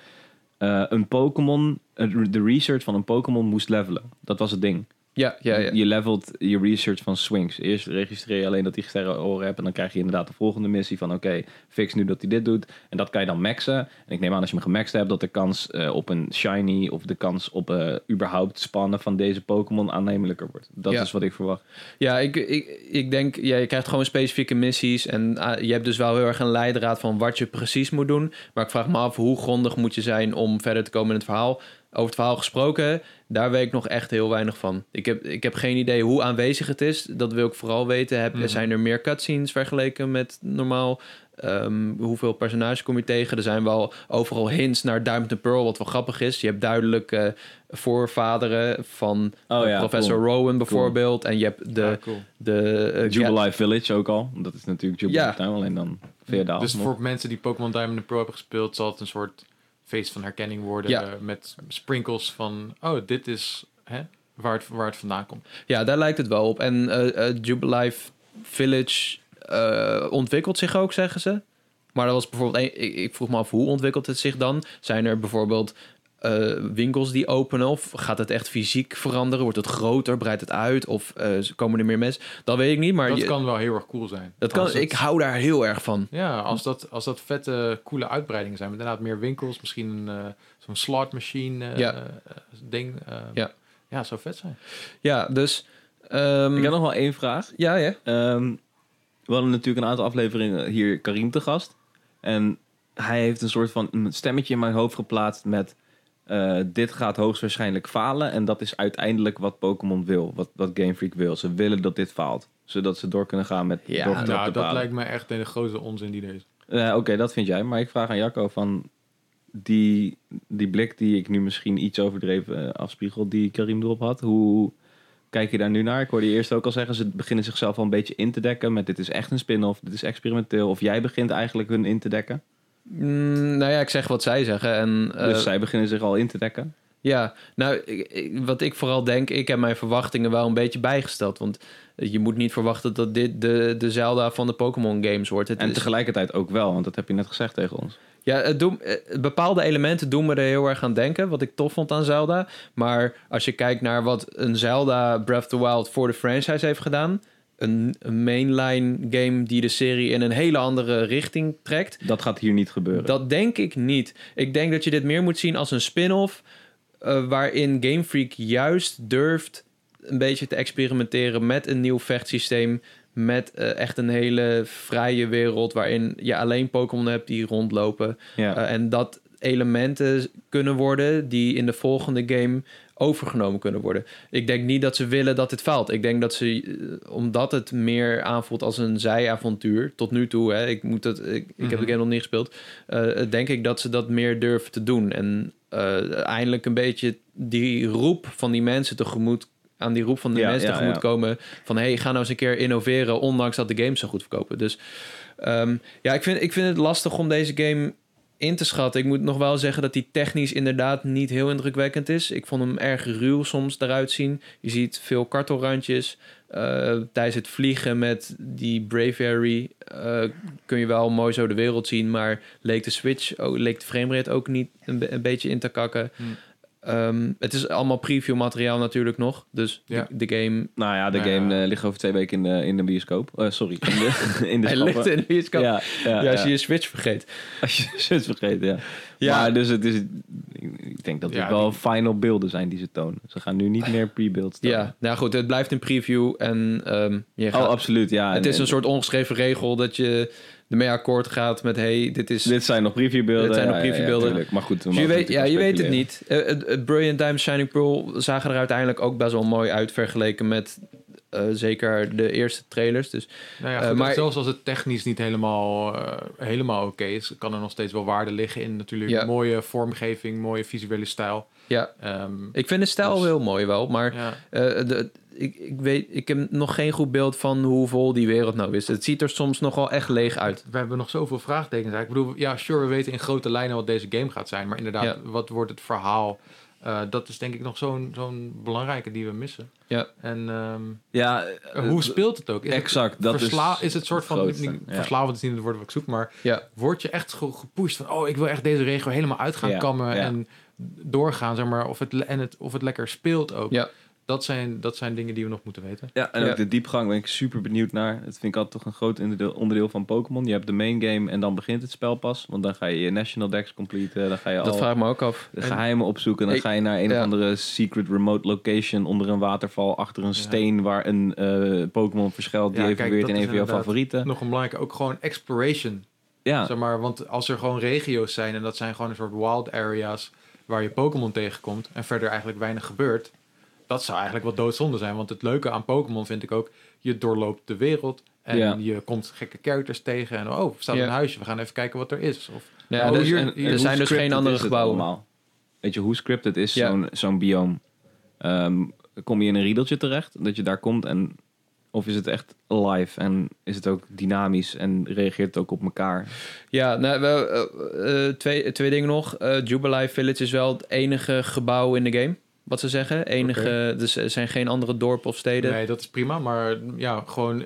eh, een Pokémon, eh, de research van een Pokémon moest levelen. Dat was het ding. Ja, ja, ja. Je levelt je research van swings. Eerst registreer je alleen dat hij sterren oren hebt. En dan krijg je inderdaad de volgende missie van... oké, fix nu dat hij dit doet. En dat kan je dan maxen. En ik neem aan als je hem gemaxt hebt... dat de kans eh, op een shiny... of de kans op eh, überhaupt spannen van deze Pokémon aannemelijker wordt. Dat Ja. is wat ik verwacht. Ja, ik, ik, ik denk, ja, je krijgt gewoon specifieke missies. En ah, je hebt dus wel heel erg een leidraad van wat je precies moet doen. Maar ik vraag me af, hoe grondig moet je zijn om verder te komen in het verhaal? Over het verhaal gesproken, daar weet ik nog echt heel weinig van. Ik heb, ik heb geen idee hoe aanwezig het is. Dat wil ik vooral weten. Heb, Mhm. Zijn er meer cutscenes vergeleken met normaal? Ehm, hoeveel personages kom je tegen? Er zijn wel overal hints naar Diamond and Pearl, wat wel grappig is. Je hebt duidelijk eh, voorvaderen van Oh ja, professor cool. Rowan bijvoorbeeld. En je hebt de, Ja, cool. de eh, Jubilife Village ook al. Dat is natuurlijk Jubilife Ja. Town, alleen dan Veerdaal. Dus nog. voor mensen die Pokémon Diamond and Pearl hebben gespeeld, zal het een soort feest van herkenning worden. Ja. eh, met sprinkles van, oh, dit is hè, waar, het, waar het vandaan komt. Ja, daar lijkt het wel op. En Jubilife Village ontwikkelt zich ook, zeggen ze. Maar dat was bijvoorbeeld... ik, ik vroeg me af, hoe ontwikkelt het zich dan? Zijn er bijvoorbeeld eh, winkels die openen? Of gaat het echt fysiek veranderen? Wordt het groter? Breidt het uit? Of eh, komen er meer mensen? Dat weet ik niet, maar... dat je- kan wel heel erg cool zijn. dat kan, het- ik hou daar heel erg van. Ja, als dat, als dat vette, coole uitbreidingen zijn. Met inderdaad meer winkels, misschien een, eh, zo'n slot machine eh, Ja. eh, ding. eh, Ja. ja, zou vet zijn. Ja, dus... ehm, Ik heb nog wel één vraag. Ja, ja. Ehm, we hadden natuurlijk een aantal afleveringen hier Karim te gast. En hij heeft een soort van een stemmetje in mijn hoofd geplaatst met... eh, dit gaat hoogstwaarschijnlijk falen. En dat is uiteindelijk wat Pokémon wil. Wat, wat Game Freak wil. Ze willen dat dit faalt. Zodat ze door kunnen gaan met Ja, nou, dat lijkt me echt de grootste onzin die er is. Eh, Oké, dat vind jij. Maar ik vraag aan Jacco van... Die, die blik die ik nu misschien iets overdreven eh, afspiegel... die Karim erop had. Hoe kijk je daar nu naar? Ik hoorde je eerst ook al zeggen... ze beginnen zichzelf al een beetje in te dekken... met dit is echt een spin-off, dit is experimenteel. Of jij begint eigenlijk hun in te dekken. Mm, nou ja, ik zeg wat zij zeggen. En, eh, dus zij beginnen zich al in te dekken. Ja, nou, ik- ik- wat ik vooral denk, ik heb mijn verwachtingen wel een beetje bijgesteld. Want je moet niet verwachten dat dit de, de Zelda van de Pokémon games wordt. Het En is- tegelijkertijd ook wel, want dat heb je net gezegd tegen ons. ja, het doen, eh, bepaalde elementen doen me er heel erg aan denken, wat ik tof vond aan Zelda. Maar als je kijkt naar wat een Zelda Breath of the Wild voor de franchise heeft gedaan... Een, een mainline game die de serie in een hele andere richting trekt... Dat gaat hier niet gebeuren. Dat denk ik niet. Ik denk dat je dit meer moet zien als een spin-off. eh, waarin Game Freak juist durft een beetje te experimenteren met een nieuw vechtsysteem. Met eh, echt een hele vrije wereld waarin je alleen Pokémon hebt die rondlopen. ja. Eh, en dat elementen kunnen worden die in de volgende game overgenomen kunnen worden. Ik denk niet dat ze willen dat dit faalt. Ik denk dat ze, eh, omdat het meer aanvoelt als een zijavontuur, tot nu toe, hè, ik, moet het, ik, ik heb Mhm. de game nog niet gespeeld, eh, denk ik dat ze dat meer durven te doen. En eh, eindelijk een beetje die roep van die mensen tegemoet aan die roep van Ja, mensen ja, tegemoet ja. komen van hey, ga nou eens een keer innoveren, ondanks dat de games zo goed verkopen. Dus ehm, ja, ik vind, ik vind het lastig om deze game in te schatten. Ik moet nog wel zeggen dat die technisch inderdaad niet heel indrukwekkend is. Ik vond hem erg ruw soms eruit zien. Je ziet veel kartelrandjes. Eh, tijdens het vliegen met die Braviary eh, kun je wel mooi zo de wereld zien, maar leek de switch, ook, leek de framerate ook niet een beetje in te kakken. Hmm. Ehm, het is allemaal preview materiaal natuurlijk nog. Dus Ja. de, de game... Nou ja, de Nou game ja. eh, ligt over twee weken in de, in de bioscoop. Eh, sorry, in de, in de Hij ligt in de bioscoop. Ja, Ja, ja, als je je Switch vergeet. Als je het vergeet, ja. Ja. Maar dus het is... Ik denk dat het Ja, wel die- final beelden zijn die ze tonen. Ze gaan nu niet meer pre-builds tonen. Ja, nou goed, het blijft een preview. En ehm, je gaat, Oh, absoluut, ja. het En- is een soort ongeschreven regel dat je ermee akkoord gaat met... hey, dit is... Dit zijn nog previewbeelden. Dit zijn ja, nog ja, ja, previewbeelden. tuurlijk. maar goed, Dus je weet, ja, je weet het niet. Eh, het- Brilliant Diamond Shining Pearl zagen er uiteindelijk ook best wel mooi uit... vergeleken met eh, zeker de eerste trailers. Dus Nou ja, Eh, maar- zelfs als het technisch niet helemaal, eh, helemaal oké is, kan er nog steeds wel waarde liggen in natuurlijk Ja. mooie vormgeving, mooie visuele stijl. ja, Ehm, ik vind de stijl Dus- heel mooi wel. Maar ja. de, ik, ik, weet, ik heb nog geen goed beeld van hoe vol die wereld nou is. Het ziet er soms nog wel echt leeg uit. We hebben nog zoveel vraagtekens. eigenlijk. Ik bedoel, ja, sure, we weten in grote lijnen wat deze game gaat zijn. Maar inderdaad, Ja. wat wordt het verhaal? Eh, dat is denk ik nog zo'n zo'n belangrijke die we missen. Ja. En ehm, Ja, eh, eh, hoe speelt het ook? Is exact, Het, dat versla- is is het soort van... niet- ja. Verslavend is niet het woord wat ik zoek, maar Ja, word je echt ge- gepusht van... oh, ik wil echt deze regio helemaal uit gaan Ja, kammen en doorgaan, zeg maar. Of het, en het, of het lekker speelt ook. ja. Dat, zijn, dat zijn dingen die we nog moeten weten. Ja, en Ja. ook de diepgang ben ik super benieuwd naar. Dat vind ik altijd toch een groot onderdeel, onderdeel van Pokémon. Je hebt de main game en dan begint het spel pas. Want dan ga je je National Dex completen. Dan ga je Dat al vraag ik me ook af. de geheimen opzoeken. Dan Ik- ga je naar een ja. of andere secret remote location onder een waterval. Achter een steen waar een eh, Pokémon verschuilt. Die evolueert in een van jouw favorieten. Nog een belangrijke, ook gewoon exploration. Ja, Zeg maar, want als er gewoon regio's zijn en dat zijn gewoon een soort wild areas waar je Pokémon tegenkomt en verder eigenlijk weinig gebeurt, dat zou eigenlijk wat doodzonde zijn. Want het leuke aan Pokémon vind ik ook, je doorloopt de wereld en Ja. je komt gekke characters tegen en oh, er staat Ja. een huisje, we gaan even kijken wat er is. Of, Ja, oh, dus- hier, en- hier- en hoe zijn dus geen andere gebouwen. allemaal? Weet je hoe scripted is Ja. zo'n zo'n bioom? Ehm, kom je in een riedeltje terecht dat je daar komt en of is het echt live en is het ook dynamisch en reageert het ook op elkaar? Ja, nou, we, eh, eh, twee, twee dingen nog. Eh Jubilee Village is wel het enige gebouw in de game, wat ze zeggen. Enige, Dus er zijn geen andere dorpen of steden. nee, dat is prima, maar ja, gewoon,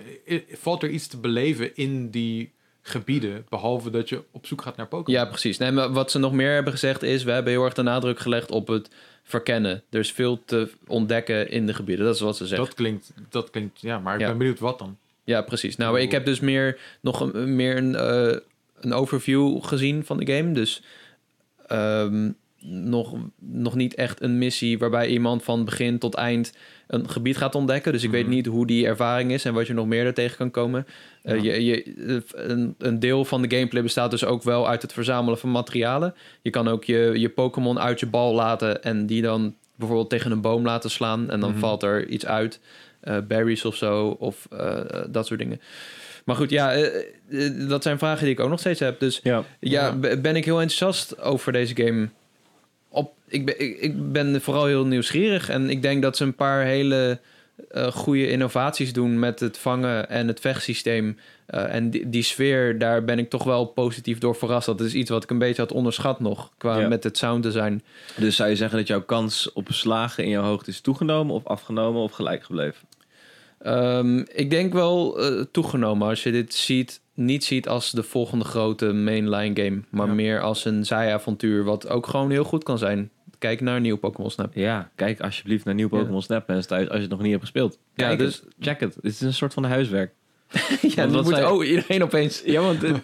valt er iets te beleven in die gebieden, behalve dat je op zoek gaat naar Pokémon? Ja, precies. Nee, maar wat ze nog meer hebben gezegd is... we hebben heel erg de nadruk gelegd op het verkennen. Er is veel te ontdekken in de gebieden. Dat is wat ze zeggen. Dat klinkt, dat klinkt, ja, maar ik Ja. ben benieuwd wat dan. Ja, precies. Nou, ik heb dus meer nog een, meer een, eh, een overview gezien van de game. Dus ehm, nog, nog niet echt een missie waarbij iemand van begin tot eind een gebied gaat ontdekken. Dus ik weet Mhm. niet hoe die ervaring is en wat je nog meer er tegen kan komen. Eh, je, je, een, een deel van de gameplay bestaat dus ook wel uit het verzamelen van materialen. Je kan ook je, je Pokémon uit je bal laten en die dan bijvoorbeeld tegen een boom laten slaan. En dan Mhm. valt er iets uit. eh, berries of zo, of eh, dat soort dingen. Maar goed, ja, dat zijn vragen die ik ook nog steeds heb. Dus Ja. ja, ben ik heel enthousiast over deze game. Op, ik, ben, ik, ik ben vooral heel nieuwsgierig. En ik denk dat ze een paar hele eh goede innovaties doen met het vangen en het vechtsysteem. Eh, en die, die sfeer, daar ben ik toch wel positief door verrast. Dat is iets wat ik een beetje had onderschat nog. Qua Ja. met het sound design. Dus zou je zeggen dat jouw kans op slagen in jouw hoogte is toegenomen of afgenomen of gelijk gebleven? Ehm, ik denk wel eh, toegenomen als je dit ziet, niet ziet als de volgende grote mainline game, maar Ja. meer als een zijavontuur, wat ook gewoon heel goed kan zijn. Kijk naar een nieuw Pokémon Snap. Ja, kijk alsjeblieft naar nieuw Ja. Pokémon Snap mensen thuis als je het nog niet hebt gespeeld. Ja, dus- het, check het. Het is een soort van huiswerk. ja, dan wat moet zij- oh, iedereen opeens. Ja, want het,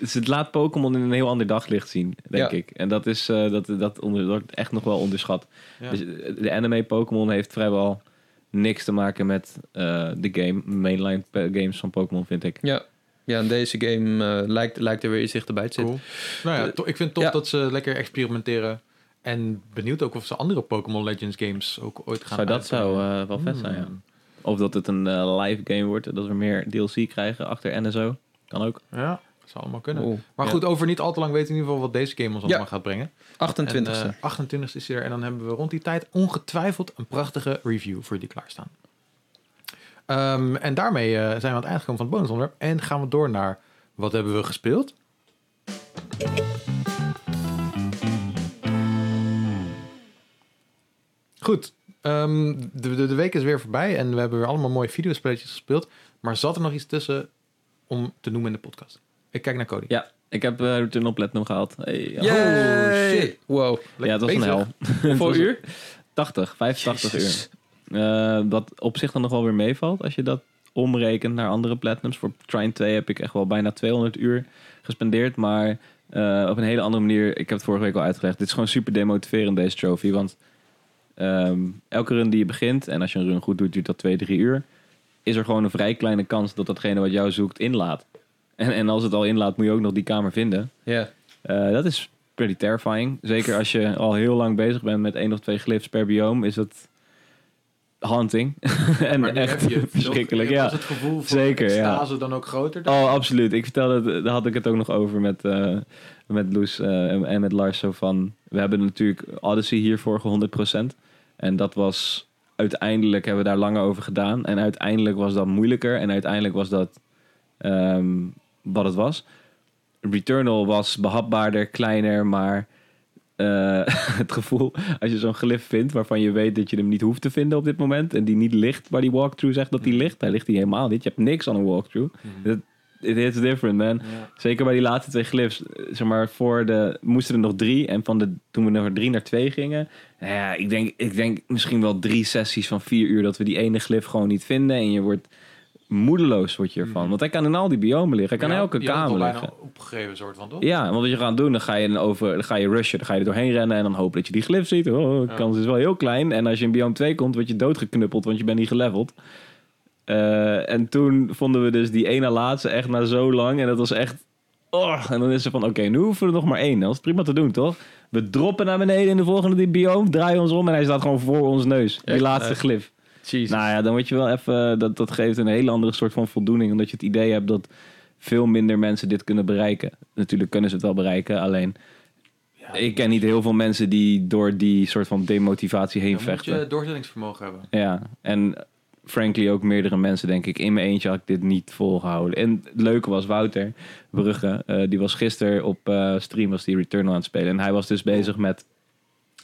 het laat Pokémon in een heel ander daglicht zien, denk Ja. ik. En dat is eh, dat, dat onder, wordt echt nog wel onderschat. Ja. Dus de anime Pokémon heeft vrijwel niks te maken met eh, de game, mainline games van Pokémon, vind ik. Ja. Ja, en deze game eh, lijkt, lijkt er weer iets dichterbij te zitten. Cool. Nou ja, to- ik vind het tof Ja. dat ze lekker experimenteren. En benieuwd ook of ze andere Pokémon Legends games ook ooit gaan Zou dat zou eh, wel vet zijn, ja. Hmm. Of dat het een eh, live game wordt, dat we meer DLC krijgen achter NSO. Kan ook. Ja, zou allemaal kunnen. Oeh, Maar ja. goed, over niet al te lang weten we in ieder geval wat deze game ons allemaal gaat brengen. 28 En, e eh, 28 is hij er. En dan hebben we rond die tijd ongetwijfeld een prachtige review voor jullie klaarstaan. Ehm, en daarmee eh, zijn we aan het eind gekomen van het bonusonderwerp. En gaan we door naar wat hebben we gespeeld? Goed, ehm, de, de, de week is weer voorbij en we hebben weer allemaal mooie videospelletjes gespeeld. Maar zat er nog iets tussen om te noemen in de podcast? Ik kijk naar Cody. Ja, ik heb uh, on Platinum gehaald. Hey! Oh, shit. Wow. ja, het was een hel. Hoeveel uur? 80, 85 Jezus. uur. Eh, wat op zich dan nog wel weer meevalt als je dat omrekent naar andere platinums. Voor Trine 2 heb ik echt wel bijna 200 uur gespendeerd. Maar eh, op een hele andere manier. Ik heb het vorige week al uitgelegd. Dit is gewoon super demotiverend deze trophy. Want ehm, elke run die je begint, en als je een run goed doet, duurt dat 2, 3 uur. Is er gewoon een vrij kleine kans dat datgene wat jou zoekt inlaat. En, en als het al inlaat, moet je ook nog die kamer vinden. Ja. Eh, dat is pretty terrifying. Zeker als je al heel lang bezig bent met één of twee glyphs per biome, is dat haunting. en Maar echt je verschrikkelijk. Ja. Was het gevoel voor Zeker, ja. extase dan ook groter? Dan? Oh, absoluut. Ik vertelde, daar had ik het ook nog over met, eh met Loes eh, en, en met Lars. Zo van, we hebben natuurlijk Odyssey hiervoor ge 100%. En dat was, uiteindelijk hebben we daar langer over gedaan. En uiteindelijk was dat moeilijker. En uiteindelijk was dat ehm, wat het was. Returnal was behapbaarder, kleiner, maar eh, het gevoel als je zo'n glyph vindt waarvan je weet dat je hem niet hoeft te vinden op dit moment en die niet ligt waar die walkthrough zegt dat die ligt, daar ligt hij helemaal niet. Je hebt niks aan een walkthrough. It is different, man. Ja. Zeker bij die laatste twee glyphs. eh, Zeg maar, voor de moesten er nog drie. En van de, toen we naar drie naar twee gingen. nou Ja, ik denk, ik denk misschien wel drie sessies van vier uur dat we die ene glyph gewoon niet vinden. En je wordt moedeloos word je ervan. Mhm. Want hij kan in al die biomen liggen. Hij kan Ja, elke kamer liggen. bijna opgegeven soort van, toch? Ja, want wat je gaat doen, dan ga je, over, dan ga je rushen, dan ga je er doorheen rennen en dan hopen dat je die glyph ziet. Oh, de Ja. kans is wel heel klein. En als je in biome 2 komt, word je doodgeknuppeld, want je bent niet geleveld. Eh, en toen vonden we dus die ene laatste echt na zo lang. En dat was echt... Oh, en dan is er van, oké, nu hoeven we er nog maar één. Dat is prima te doen, toch? We droppen naar beneden in de volgende biome, draaien ons om en hij staat gewoon voor ons neus. Die Echt? laatste glyph. Jezus. Nou ja, dan word je wel even. Dat, dat geeft een hele andere soort van voldoening. Omdat je het idee hebt dat veel minder mensen dit kunnen bereiken. Natuurlijk kunnen ze het wel bereiken. Alleen, Ja, ik ken niet heel veel mensen die door die soort van demotivatie heen Dan moet vechten. je doorzettingsvermogen hebben. Ja, en frankly ook meerdere mensen, denk ik. In mijn eentje had ik dit niet volgehouden. En het leuke was, Wouter Brugge, eh, die was gisteren op eh, stream, was die Returnal aan het spelen. En hij was dus bezig met,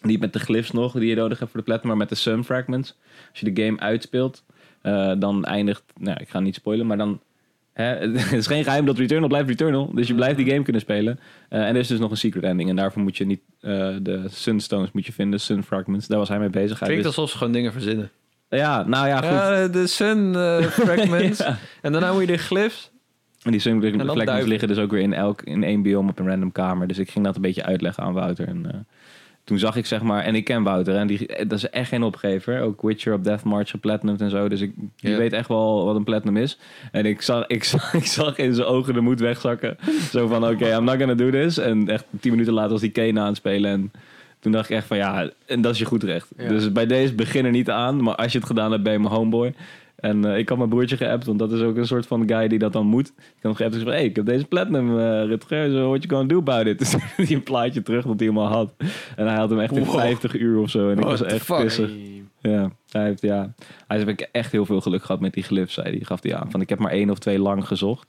niet met de glyphs nog, die je nodig hebt voor de platinum, maar met de Sun Fragments. Als je de game uitspeelt, eh, dan eindigt, nou, ik ga niet spoilen, maar dan... Hè, het is geen geheim dat Returnal blijft Returnal. Dus je blijft die game kunnen spelen. Eh, en er is dus nog een secret ending. En daarvoor moet je niet eh, de Sunstones moet je vinden, Sun Fragments. Daar was hij mee bezig. Hij Klinkt wist- alsof ze gewoon dingen verzinnen. ja, nou ja, goed. Ja, de sun fragments. Ja. En daarna moet je de glyphs. En die sun fragments liggen dus ook weer in, elk, in één biome op een random kamer. Dus ik ging dat een beetje uitleggen aan Wouter. En eh, toen zag ik zeg maar... En ik ken Wouter en die, dat is echt geen opgever. Ook Witcher op Death March geplatinumd en zo. Dus ik, die weet echt wel wat een platinum is. En ik zag, ik zag, ik zag in zijn ogen de moed wegzakken. zo van, oké, I'm not gonna do this. En echt tien minuten later was die Kane aan het spelen. En toen dacht ik echt van, ja, en dat is je goed recht. Ja. Dus bij deze begin er niet aan. Maar als je het gedaan hebt, ben je mijn homeboy. En eh, ik had mijn broertje geappt, want dat is ook een soort van guy die dat dan moet. Ik had hem geappt en gezegd, hey, ik heb deze platinum, uh, Rutger, so what you gonna do about it? Dus hij een plaatje terug dat hij hem al had. En hij had hem echt in Wow. 50 uur of zo. En ik What was echt pissig. Ja, hij heeft, ja. Hij heeft ik echt heel veel geluk gehad met die glyphs, zei hij. Gaf hij aan. Van, ik heb maar één of twee lang gezocht.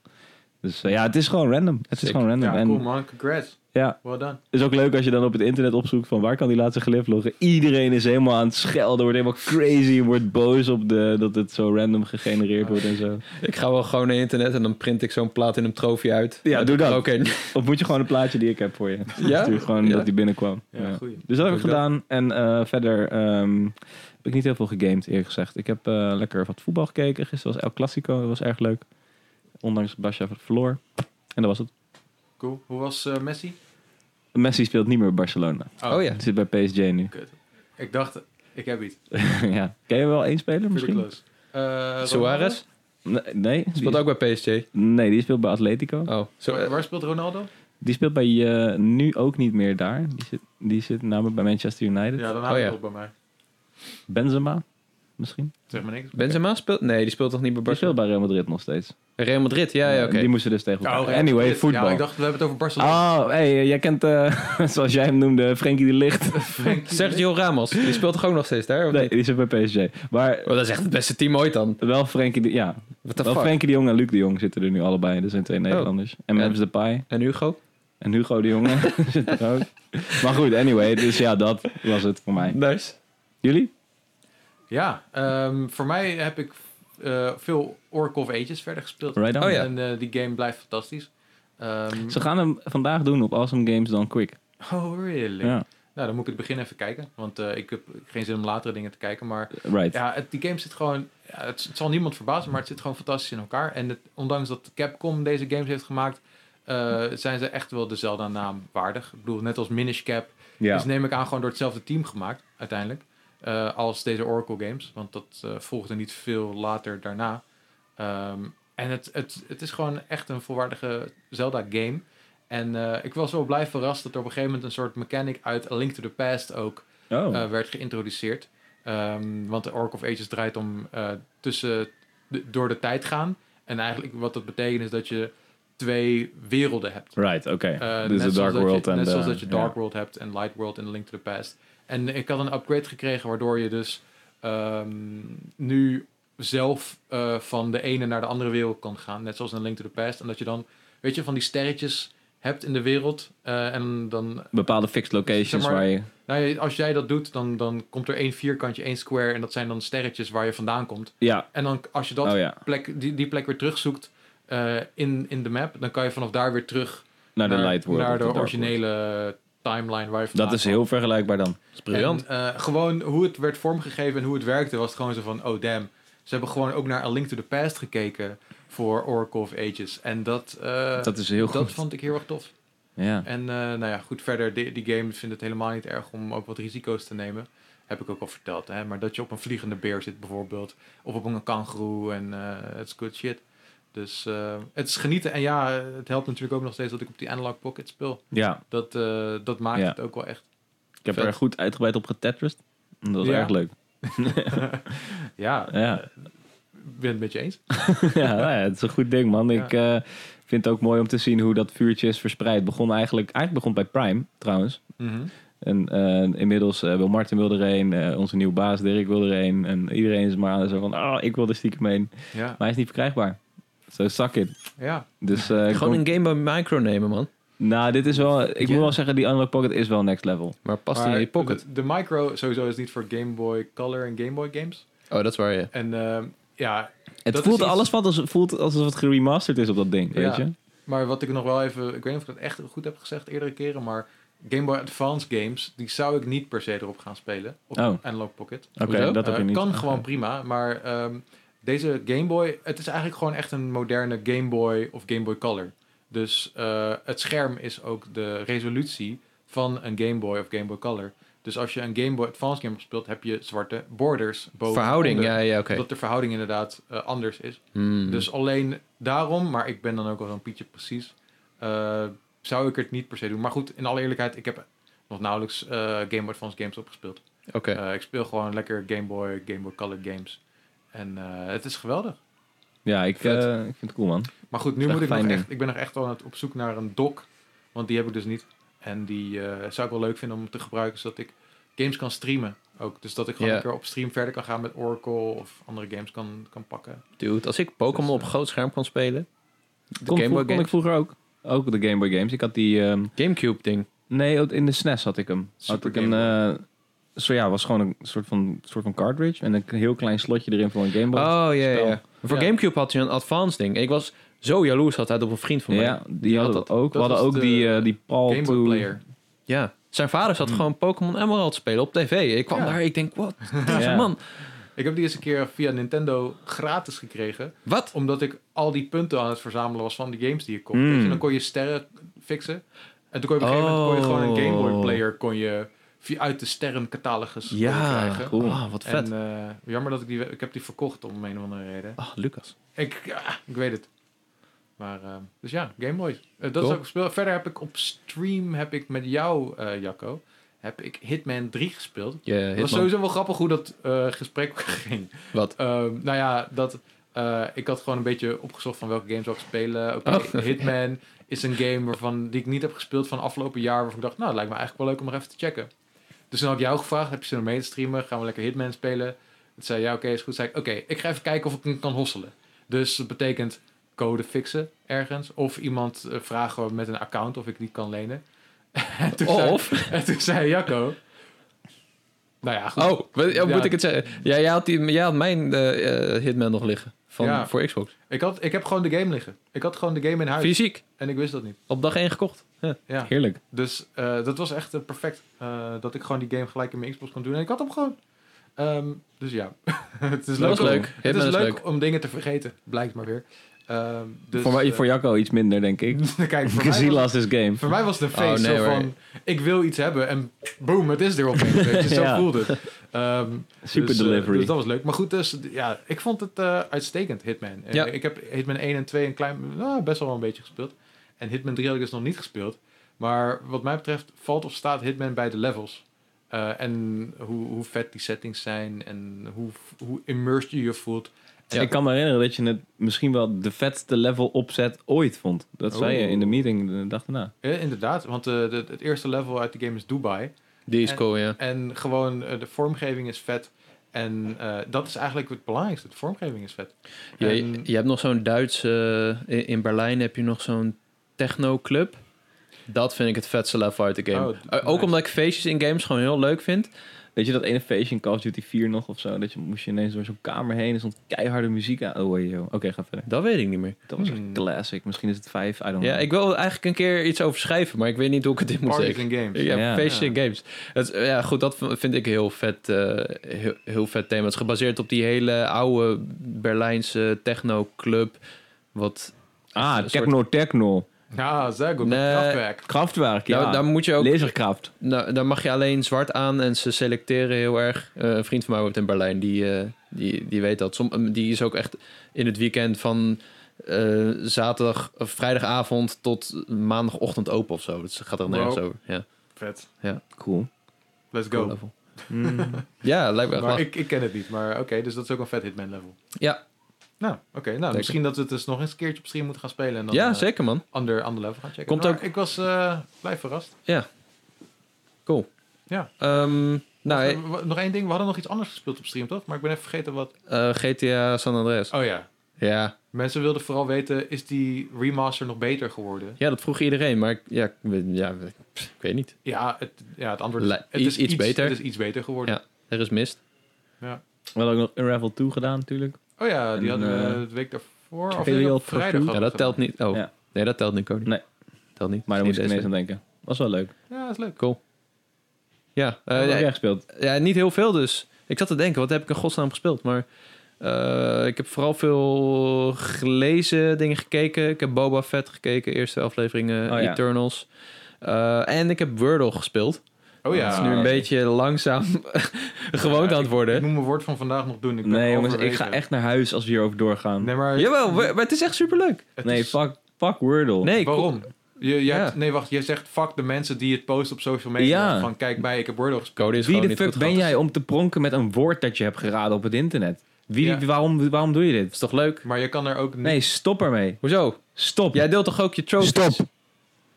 Dus eh, ja, het is gewoon random. Het is gewoon random. Ja, cool man. Congrats. Ja, Well done. is ook leuk als je dan op het internet opzoekt van waar kan die laatste glyph loggen. Iedereen is helemaal aan het schelden, wordt helemaal crazy, wordt boos op de, dat het zo random gegenereerd wordt en zo. Ik ga wel gewoon naar internet en dan print ik zo'n plaat in een trofee uit. Ja, doe dat. Oké. Of moet je gewoon een plaatje die ik heb voor je? Ja? Stuur gewoon Ja. dat die binnenkwam. Ja, Ja. Dus dat heb ik gedaan. En eh, verder ehm, heb ik niet heel veel gegamed, eerlijk gezegd. Ik heb eh, lekker wat voetbal gekeken. Gisteren was El Clasico, dat was erg leuk. Ondanks Basja verloor. En dat was het. Cool. Hoe was eh, Messi? Messi speelt niet meer bij Barcelona. Oh ja. Hij zit bij PSG nu. Kut. Ik dacht, ik heb iets. ja. Ken je wel één speler misschien? Eh, Suarez Nee, nee, die speelt is- ook bij PSG. Nee, die speelt bij Atletico. Oh, Waar, waar speelt Ronaldo? Die speelt bij eh, nu ook niet meer daar. Die zit, die zit namelijk bij Manchester United. Ja, dan Oh, ja. het op bij mij. Benzema, misschien. Zeg maar niks. Benzema speelt? Nee, die speelt toch niet bij Die speelt Barcelona? bij Real Madrid nog steeds. Real Madrid, ja, ja, oké. Die moesten dus tegen elkaar. Oh, anyway, Madrid. voetbal. Ja, ik dacht, we hebben het over Barcelona. Oh, hey, jij kent, eh, zoals jij hem noemde, Frenkie de Licht. Frenkie Sergio Ramos, die speelt toch ook nog steeds daar? Of Nee, niet? die zit bij PSG. Maar Oh, dat is echt het beste team ooit dan. wel Frenkie de, ja, wel? Frenkie de Jong en Luc de Jong zitten er nu allebei. Dat zijn twee Nederlanders. En. Memphis Depay En Hugo? en Hugo de Jonge zit er ook. Maar goed, anyway, dus ja, dat was het voor mij. Nice. Jullie? Ja, ehm, voor mij heb ik eh, veel Oracle of Ages verder gespeeld. Right. Oh ja. En eh, die game blijft fantastisch. Ehm, Ze gaan hem vandaag doen op Awesome Games Done Quick. oh, really? Ja, Nou, dan moet ik het begin even kijken. Want eh, ik heb geen zin om latere dingen te kijken. Maar right. ja, het, die game zit gewoon... Ja, het, het zal niemand verbazen, maar het zit gewoon fantastisch in elkaar. En het, ondanks dat Capcom deze games heeft gemaakt... eh, zijn ze echt wel de Zelda-naam waardig. Ik bedoel, net als Minish Cap Ja. is neem ik aan gewoon door hetzelfde team gemaakt, uiteindelijk. Eh, als deze Oracle games. Want dat eh, volgde niet veel later daarna. Ehm, en het, het, het is gewoon echt een volwaardige Zelda-game. En eh, ik was wel blij verrast dat er op een gegeven moment een soort mechanic uit A Link to the Past ook Oh, werd geïntroduceerd. Ehm, want de Oracle of Ages draait om tussen de- door de tijd gaan. En eigenlijk wat dat betekent is dat je twee werelden hebt. right, oké. Eh, dus net de Dark World en Net zoals dat je Dark. World hebt en Light World en Link to the Past. En ik had een upgrade gekregen waardoor je dus ehm, nu zelf eh, van de ene naar de andere wereld kan gaan. Net zoals in Link to the Past. En dat je dan, weet je, van die sterretjes hebt in de wereld. eh, en dan, Bepaalde fixed locations Zeg maar- waar je... nou, als jij dat doet, dan, dan komt er één vierkantje, één square. En dat zijn dan sterretjes waar je vandaan komt. Ja, En dan als je dat oh ja, plek, die, die plek weer terugzoekt eh, in, in de map, dan kan je vanaf daar weer terug naar de Light World. naar de, originele timeline waar je vandaan Dat is heel vergelijkbaar dan. Dat is briljant. En, eh, gewoon hoe het werd vormgegeven en hoe het werkte, was het gewoon zo van, oh damn. Ze hebben gewoon ook naar A Link to the Past gekeken voor Oracle of Ages. En dat, eh, Dat is heel dat goed. vond ik heel erg tof. Ja. En eh, nou ja, goed, verder, die, die game vindt het helemaal niet erg om ook wat risico's te nemen. Heb ik ook al verteld. Hè? Maar dat je op een vliegende beer zit bijvoorbeeld. Of op een kangoeroe en eh, het is good shit. Dus eh, het is genieten. En ja, het helpt natuurlijk ook nog steeds dat ik op die Analog Pocket speel. ja, Dat, eh, dat maakt Ja. het ook wel echt. ik heb Vet. er goed uitgebreid op getetrist. Dat was Ja. erg leuk. ja, Ja. ik ben het met je eens. ja, nou ja, het is een goed ding, man. Ik eh, vind het ook mooi om te zien hoe dat vuurtje is verspreid. Begon eigenlijk, eigenlijk begon bij Prime, trouwens. Mhm. En inmiddels wil Martin wil er een, onze nieuwe baas Dirk wil er een. En iedereen is maar zo van, oh, ik wil er stiekem heen. Ja, Maar hij is niet verkrijgbaar. Zo, suck it. ja. Dus, eh, ik Gewoon kom- een Game Boy Micro nemen, man. Nou, dit is wel, ik Ja. moet wel zeggen, die Unlock Pocket is wel next level. Maar past Maar in je pocket. De, de micro sowieso is niet voor Game Boy Color en Game Boy games. Oh, dat is waar je. En eh, ja, Het voelt, iets- alles wat als, voelt alsof het geremasterd is op dat ding, weet Ja. je? Maar wat ik nog wel even, ik weet niet of ik dat echt goed heb gezegd eerdere keren, maar Game Boy Advance games, die zou ik niet per se erop gaan spelen op Oh. Analog Pocket. Oké, dat heb Eh, je niet. Kan gewoon prima, maar ehm, deze Game Boy, het is eigenlijk gewoon echt een moderne Game Boy of Game Boy Color. Dus eh, het scherm is ook de resolutie van een Game Boy of Game Boy Color. Dus als je een Game Boy Advance game speelt, heb je zwarte borders boven. Verhouding, onder, ja, ja, oké. Omdat de verhouding inderdaad eh, anders is. Hmm. Dus alleen daarom, maar ik ben dan ook wel zo'n Pietje precies, eh, zou ik het niet per se doen. Maar goed, in alle eerlijkheid, ik heb nog nauwelijks Game Boy Advance games opgespeeld. Oké. Ik speel gewoon lekker Game Boy, Game Boy Color games. En eh, het is geweldig. Ja, ik, eh, ik vind het cool, man. Maar goed, nu moet ik nog echt, ik ben nog echt het op zoek naar een dock. Want die heb ik dus niet. En die eh, zou ik wel leuk vinden om te gebruiken, zodat ik games kan streamen. Ook. Dus dat ik gewoon een keer op stream verder kan gaan met Oracle of andere games kan, kan pakken. Dude, als ik Pokémon Dus, op groot scherm kon spelen. De Kon, Game Boy kon ik vroeger ook. Ook de Game Boy games. Ik had die... ehm, Gamecube ding. nee, in de SNES had ik hem. Had Super ik een... Zo ja, was gewoon een soort van, soort van cartridge. En een heel klein slotje erin voor een Game Boy. Oh, ja. Voor Ja. Gamecube had je een advanced ding. Ik was zo jaloers altijd op een vriend van mij. ja, die had dat. ook. We hadden ook de die, eh, die Paul Game Boy to- Player. Ja. Zijn vader zat Hmm. gewoon Pokémon Emerald spelen op tv. Ik kwam Ja. daar, ik denk, wat? Ja. man. Ik heb die eens een keer via Nintendo gratis gekregen. Wat? Omdat ik al die punten aan het verzamelen was van die games die ik kocht. Mm. Weet je, dan kon je sterren fixen. En toen kon je op een gegeven moment kon je gewoon een Game Boy Oh. Player kon je uit de sterrencatalogus Ja, krijgen. cool. Ah, wat vet. En eh, jammer dat ik die... Ik heb die verkocht om een of andere reden. Ah, Lucas. Ik, ja, ik weet het. Maar, eh, dus ja, Game Boy. Eh, dat Cool. is ook gespeeld. Verder heb ik op stream, heb ik met jou, eh, Jacco, heb ik Hitman 3 gespeeld. Ja, Het was sowieso wel grappig hoe dat eh, gesprek ging. Wat? Ehm, nou ja, dat, eh, ik had gewoon een beetje opgezocht van welke games zou ik spelen. Oké, Oh. Hitman is een game waarvan, die ik niet heb gespeeld van afgelopen jaar. Waarvan ik dacht, nou, het lijkt me eigenlijk wel leuk om nog even te checken. Dus toen had ik jou gevraagd, heb je zin om mee te streamen? Gaan we lekker Hitman spelen? Toen zei ja, oké, is goed. Zei ik, oké, ik ga even kijken of ik hem kan hosselen. Dus dat betekent code fixen ergens. Of iemand eh, vragen met een account of ik die kan lenen. en, toen zei, Of? en toen zei Jacco... Nou ja, goed. Oh, wat- Ja. moet ik het zeggen? Ja, jij, had die, jij had mijn eh, eh, Hitman nog liggen. Van, Ja. Voor Xbox. Ik, had, ik heb gewoon de game liggen. Ik had gewoon de game in huis. Fysiek. En ik wist dat niet. Op dag 1 gekocht. Ja. Ja. Heerlijk. Dus eh, dat was echt eh, perfect. eh, dat ik gewoon die game gelijk in mijn Xbox kon doen. En ik had hem gewoon. Ehm, dus ja, het is Dat leuk, was om, leuk. Het is is leuk leuk. om dingen te vergeten. Blijkt maar weer. Ehm, dus, voor, mij, voor Jacco iets minder, denk ik. kijk, voor mij, Gezien was, this game. voor mij was het een feest. Oh, nee, zo van, ik wil iets hebben en boom, het is er opeens. je. Zo Ja. voelde het. Ehm, Super dus, delivery. dus dat was leuk. Maar goed, dus, ja, ik vond het eh, uitstekend, Hitman. Ja. Ik heb Hitman 1 en 2 een klein, nou, best wel een beetje gespeeld. En Hitman 3 had ik dus nog niet gespeeld. Maar wat mij betreft valt of staat Hitman bij de levels. Eh, en hoe, hoe vet die settings zijn en hoe, hoe immersed je je voelt. Ja. Ik kan me herinneren dat je het misschien wel de vetste level opzet ooit vond. Dat zei je in de meeting de dag daarna. Ja, inderdaad, want eh, de, het eerste level uit de game is Dubai. Die is En- cool, ja. En gewoon eh, de vormgeving is vet. En eh, dat is eigenlijk het belangrijkste. De vormgeving is vet. Je, En- je hebt nog zo'n Duitse... in Berlijn heb je nog zo'n techno-club. Dat vind ik het vetste level uit de game. Oh, Eh, Ook nice. omdat ik feestjes in games gewoon heel leuk vind. Weet je dat ene feestje in Call of Duty 4 nog of zo? Dat je moest je ineens door zo'n kamer heen en stond keiharde muziek aan. Oh, joh. Oké, ga verder. Dat weet ik niet meer. Dat was Hmm. echt classic. Misschien is het 5, I don't know. Ja, ik wil eigenlijk een keer iets over schrijven, maar ik weet niet hoe ik het in moet Parties zeggen. in games. Ja, Ja. feestjes Ja. en games. Het, ja, goed, dat vind ik heel vet, eh, heel, heel vet thema. Het is gebaseerd op die hele oude Berlijnse techno-club. Wat, Ah, Een soort- techno, techno. Ja, zeg goed. Nee. Kraftwerk. Kraftwerk, ja. daar, daar moet je ook... Laserkraft. Nou, daar mag je alleen zwart aan en ze selecteren heel erg. Eh, een vriend van mij woont in Berlijn, die, eh, die, die weet dat. Som, die is ook echt in het weekend van eh, zaterdag of vrijdagavond tot maandagochtend open of zo. Dus het gaat er nergens Wow. over. Ja, Vet. Cool. Let's cool go. level. Mm. Ja, lijkt me echt Maar wel. ik, ik ken het niet. Maar oké, dus dat is ook een vet Hitman level. Ja, Nou, oké. nou, misschien dat we het dus nog eens een keertje op stream moeten gaan spelen. En dan ja eh, zeker man. ander, ander level gaan checken. Komt Maar ook- Ik was eh, blij verrast. Cool. Ja. Ehm, nou, Eh, nog één ding. We hadden nog iets anders gespeeld op stream, toch? Maar ik ben even vergeten wat... eh, GTA San Andreas. Oh ja. Ja. Mensen wilden vooral weten, is die remaster nog beter geworden? ja, dat vroeg iedereen, maar ik, ja, ik, weet- ja, pff, ik weet niet. Ja, het, ja, het antwoord is, Le- het iets- is iets beter. Het is iets beter geworden. Ja. Er is mist. We hadden ook nog Unravel 2 gedaan natuurlijk. Oh ja, die En, hadden we eh, de week daarvoor. Of Trivial nee, op vrijdag. Ja, dat telt niet. Oh, Ja. nee, dat telt niet, Cody. Nee. Telt niet. Maar daar moest ik ineens aan denken. Was wel leuk. Ja, dat is leuk. Ja, Wat eh, heb ja, jij gespeeld? ja, niet heel veel dus. Ik zat te denken, wat heb ik in godsnaam gespeeld? Maar eh, ik heb vooral veel gelezen, dingen gekeken. Ik heb Boba Fett gekeken, eerste afleveringen, Oh, ja. Eternals. Eh, en ik heb Wordle gespeeld. Oh ja. Het is nu een beetje langzaam gewoond Ja, aan het Ik worden. moet mijn woord van vandaag nog doen. Ik ben Nee jongens, ik ga echt naar huis als we hierover doorgaan. Nee, maar... Jawel, maar maar het is echt superleuk. het Nee, is- fuck, fuck Wordle. Nee, Waarom? Je, jij Ja. hebt- nee, wacht. Je zegt fuck de mensen die het posten op social media. Ja. Van kijk bij, ik heb Wordle is Wie gewoon de fuck ben jij om te pronken met een woord dat je hebt geraden op het internet? Wie, Ja. waarom, waarom doe je Dat dit? is toch leuk? Maar je kan er ook niet... Nee, stop ermee. Hoezo? Stop. Jij deelt toch ook je trophies? Stop.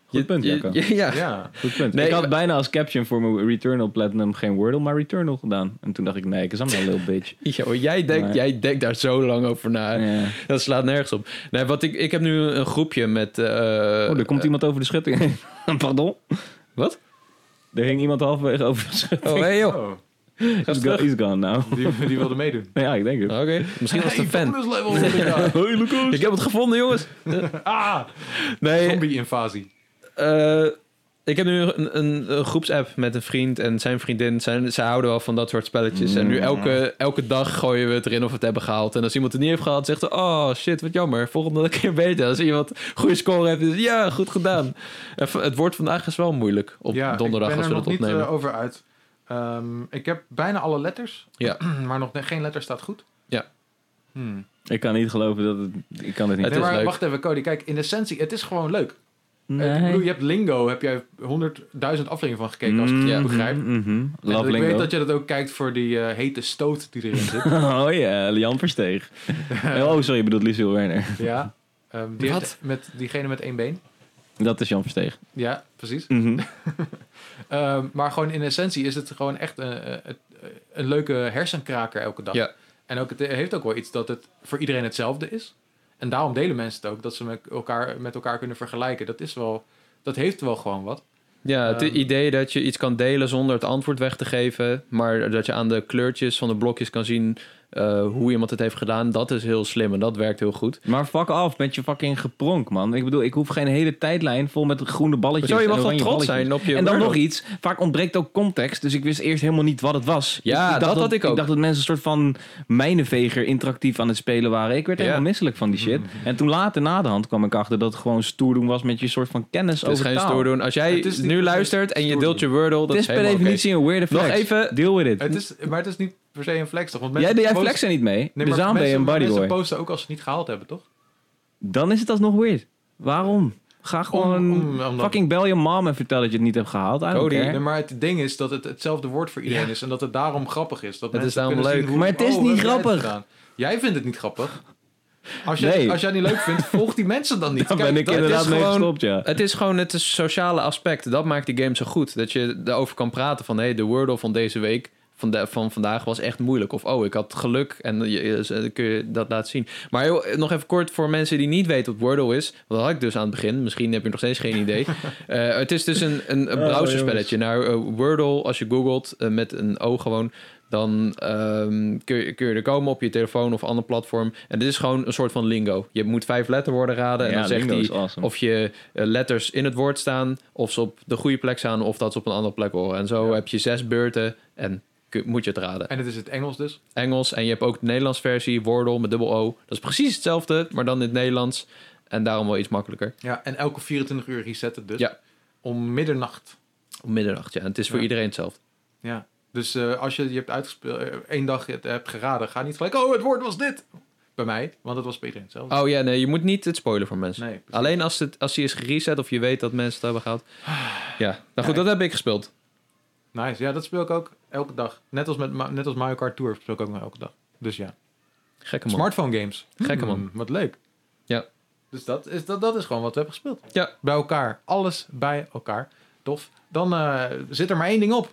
Goed punt, Jacco. ja. Ja. Goed punt. Nee, ik had bijna als caption voor mijn Returnal Platinum geen Wordle, maar Returnal gedaan. En toen dacht ik, nee, ik is allemaal een little bitch. Ja, hoor, jij, denkt, Maar- jij denkt daar zo lang over na. Ja. Dat slaat nergens op. Nee, wat ik, ik heb nu een groepje met... eh, Oh, er komt iemand over de schutting heen. Pardon? Wat? Er hing iemand halverwege over de schutting. Oh, hey joh. Oh, he's, go- gone now. die, die wilde meedoen. ja, ik denk het. Oké, misschien was het een fan. level daar. Hoi Lucas. Ik heb het gevonden, jongens. Ah, Nee, zombie-invasie. Eh, ik heb nu een, een, een groepsapp met een vriend en zijn vriendin. Zijn, zij houden wel van dat soort spelletjes. En nu elke, elke dag gooien we het erin of we het hebben gehaald. En als iemand het niet heeft gehaald, zegt ze... Oh, shit, wat jammer. Volgende keer beter. Als iemand een goede score heeft, is ja, goed gedaan. Het wordt vandaag is wel moeilijk op ja, donderdag ik ben als er we nog het niet opnemen. eh, over uit. Ehm, ik heb bijna alle letters. Ja. maar nog geen letter staat goed. Ja. Hmm. Ik kan niet geloven dat het... Ik kan het niet. Het Nee, is maar leuk. wacht even, Cody. Kijk, in essentie, het is gewoon leuk. Eh, Nee. Ik bedoel, je hebt Lingo, heb jij honderdduizend afleveringen van gekeken, als ik het goed begrijp. En Love ik Lingo. weet dat je dat ook kijkt voor die eh, hete stoot die erin zit. Oh ja, Jan Versteeg. oh, sorry, je bedoelt Lucille Werner. ja. Ehm, die Wat? met diegene met één been. Dat is Jan Versteeg. Ja, precies. Mhm. Ehm, maar gewoon in essentie is het gewoon echt een, eh, een leuke hersenkraker elke dag. Ja. En ook, het heeft ook wel iets dat het voor iedereen hetzelfde is. En daarom delen mensen het ook, dat ze met elkaar, met elkaar kunnen vergelijken. Dat is wel, dat heeft wel gewoon wat. Ja, het Ehm, idee dat je iets kan delen zonder het antwoord weg te geven, maar dat je aan de kleurtjes van de blokjes kan zien eh, hoe iemand het heeft gedaan, dat is heel slim en dat werkt heel goed. Maar fuck af met je fucking gepronk, man. Ik bedoel, ik hoef geen hele tijdlijn vol met groene balletjes. Zo, je mag wel trots balletjes. zijn op je En dan nog iets. Vaak ontbreekt ook context. Dus ik wist eerst helemaal niet wat het was. Ja, ik, dat dacht had ik ook. Ik dacht dat mensen een soort van mijnenveger interactief aan het spelen waren. Ik werd Ja. helemaal misselijk van die shit. En toen later na de hand kwam ik achter dat het gewoon stoer doen was met je soort van kennis Het is over geen taal. stoer doen. Als jij nu luistert en je deelt je Wordle, dat Het is per definitie een weirde Nog flex. even- Deal with it. Het is, maar het is niet per se een flex, toch? Want Jij, mensen jij posten- flexen niet mee. Nee, dus maar daarom ben je een bodyboy. Mensen posten ook als ze het niet gehaald hebben, toch? Dan is het alsnog weird. Waarom? Ga gewoon Om- om- omdat- fucking bel je mom en vertel dat je het niet hebt gehaald. Cody. Nee, maar het ding is dat het hetzelfde woord voor iedereen is en dat het daarom grappig is. Dat Het is mensen daarom kunnen leuk. zien hoe- Maar het is oh, niet grappig. Jij vindt het niet grappig. Als je, Nee. als jij het niet leuk vindt, volg die mensen dan niet. Kijk, ben ik dat- inderdaad is mee gewoon- gestopt, ja. Het is gewoon het sociale aspect. Dat maakt die game zo goed. Dat je erover kan praten van... hey, de Wordle van deze week, van, de, van vandaag was echt moeilijk. Of oh, ik had geluk en je, je- kun je dat laten zien. Maar heel, nog even kort voor mensen die niet weten wat Wordle is. Dat had ik dus aan het begin. Misschien heb je nog steeds geen idee. Eh, het is dus een, een, een Oh, browserspelletje. Nou, eh, Wordle, als je googelt eh, met een O gewoon... Dan ehm, kun, je, kun je er komen op je telefoon of ander platform. En dit is gewoon een soort van lingo. Je moet vijf letterwoorden raden. En dan zegt hij awesome. of je letters in het woord staan, of ze op de goede plek staan, of dat ze op een andere plek horen. En zo Ja. heb je zes beurten en moet je het raden. En het is het Engels dus. Engels en je hebt ook de Nederlands versie, Wordle met dubbel O. Dat is precies hetzelfde, maar dan in het Nederlands. En daarom wel iets makkelijker. Ja, en elke 24 uur reset het dus. Ja. Om middernacht. Om middernacht, ja. En het is voor Ja. iedereen hetzelfde. Ja. Dus eh, als je je hebt uitgespeeld, eh, één dag het hebt geraden, ga niet gelijk, oh, het woord was dit. Bij mij, want het was bij iedereen hetzelfde. Oh ja, nee, je moet niet het spoilen voor mensen. Nee. Alleen als, het, als hij is gereset of je weet dat mensen het hebben gehad. Ja, nou goed, Ja, dat heb ik gespeeld. Nice. Ja, dat speel ik ook elke dag. Net als, met, net als Mario Kart Tour speel ik ook nog elke dag. Dus ja. Gekke man. Smartphone games. Gekke man. Hmm, wat leuk. Ja. Dus dat is, dat, dat is gewoon wat we hebben gespeeld. Ja. Bij elkaar. Alles bij elkaar. Tof. Dan eh, zit er maar één ding op.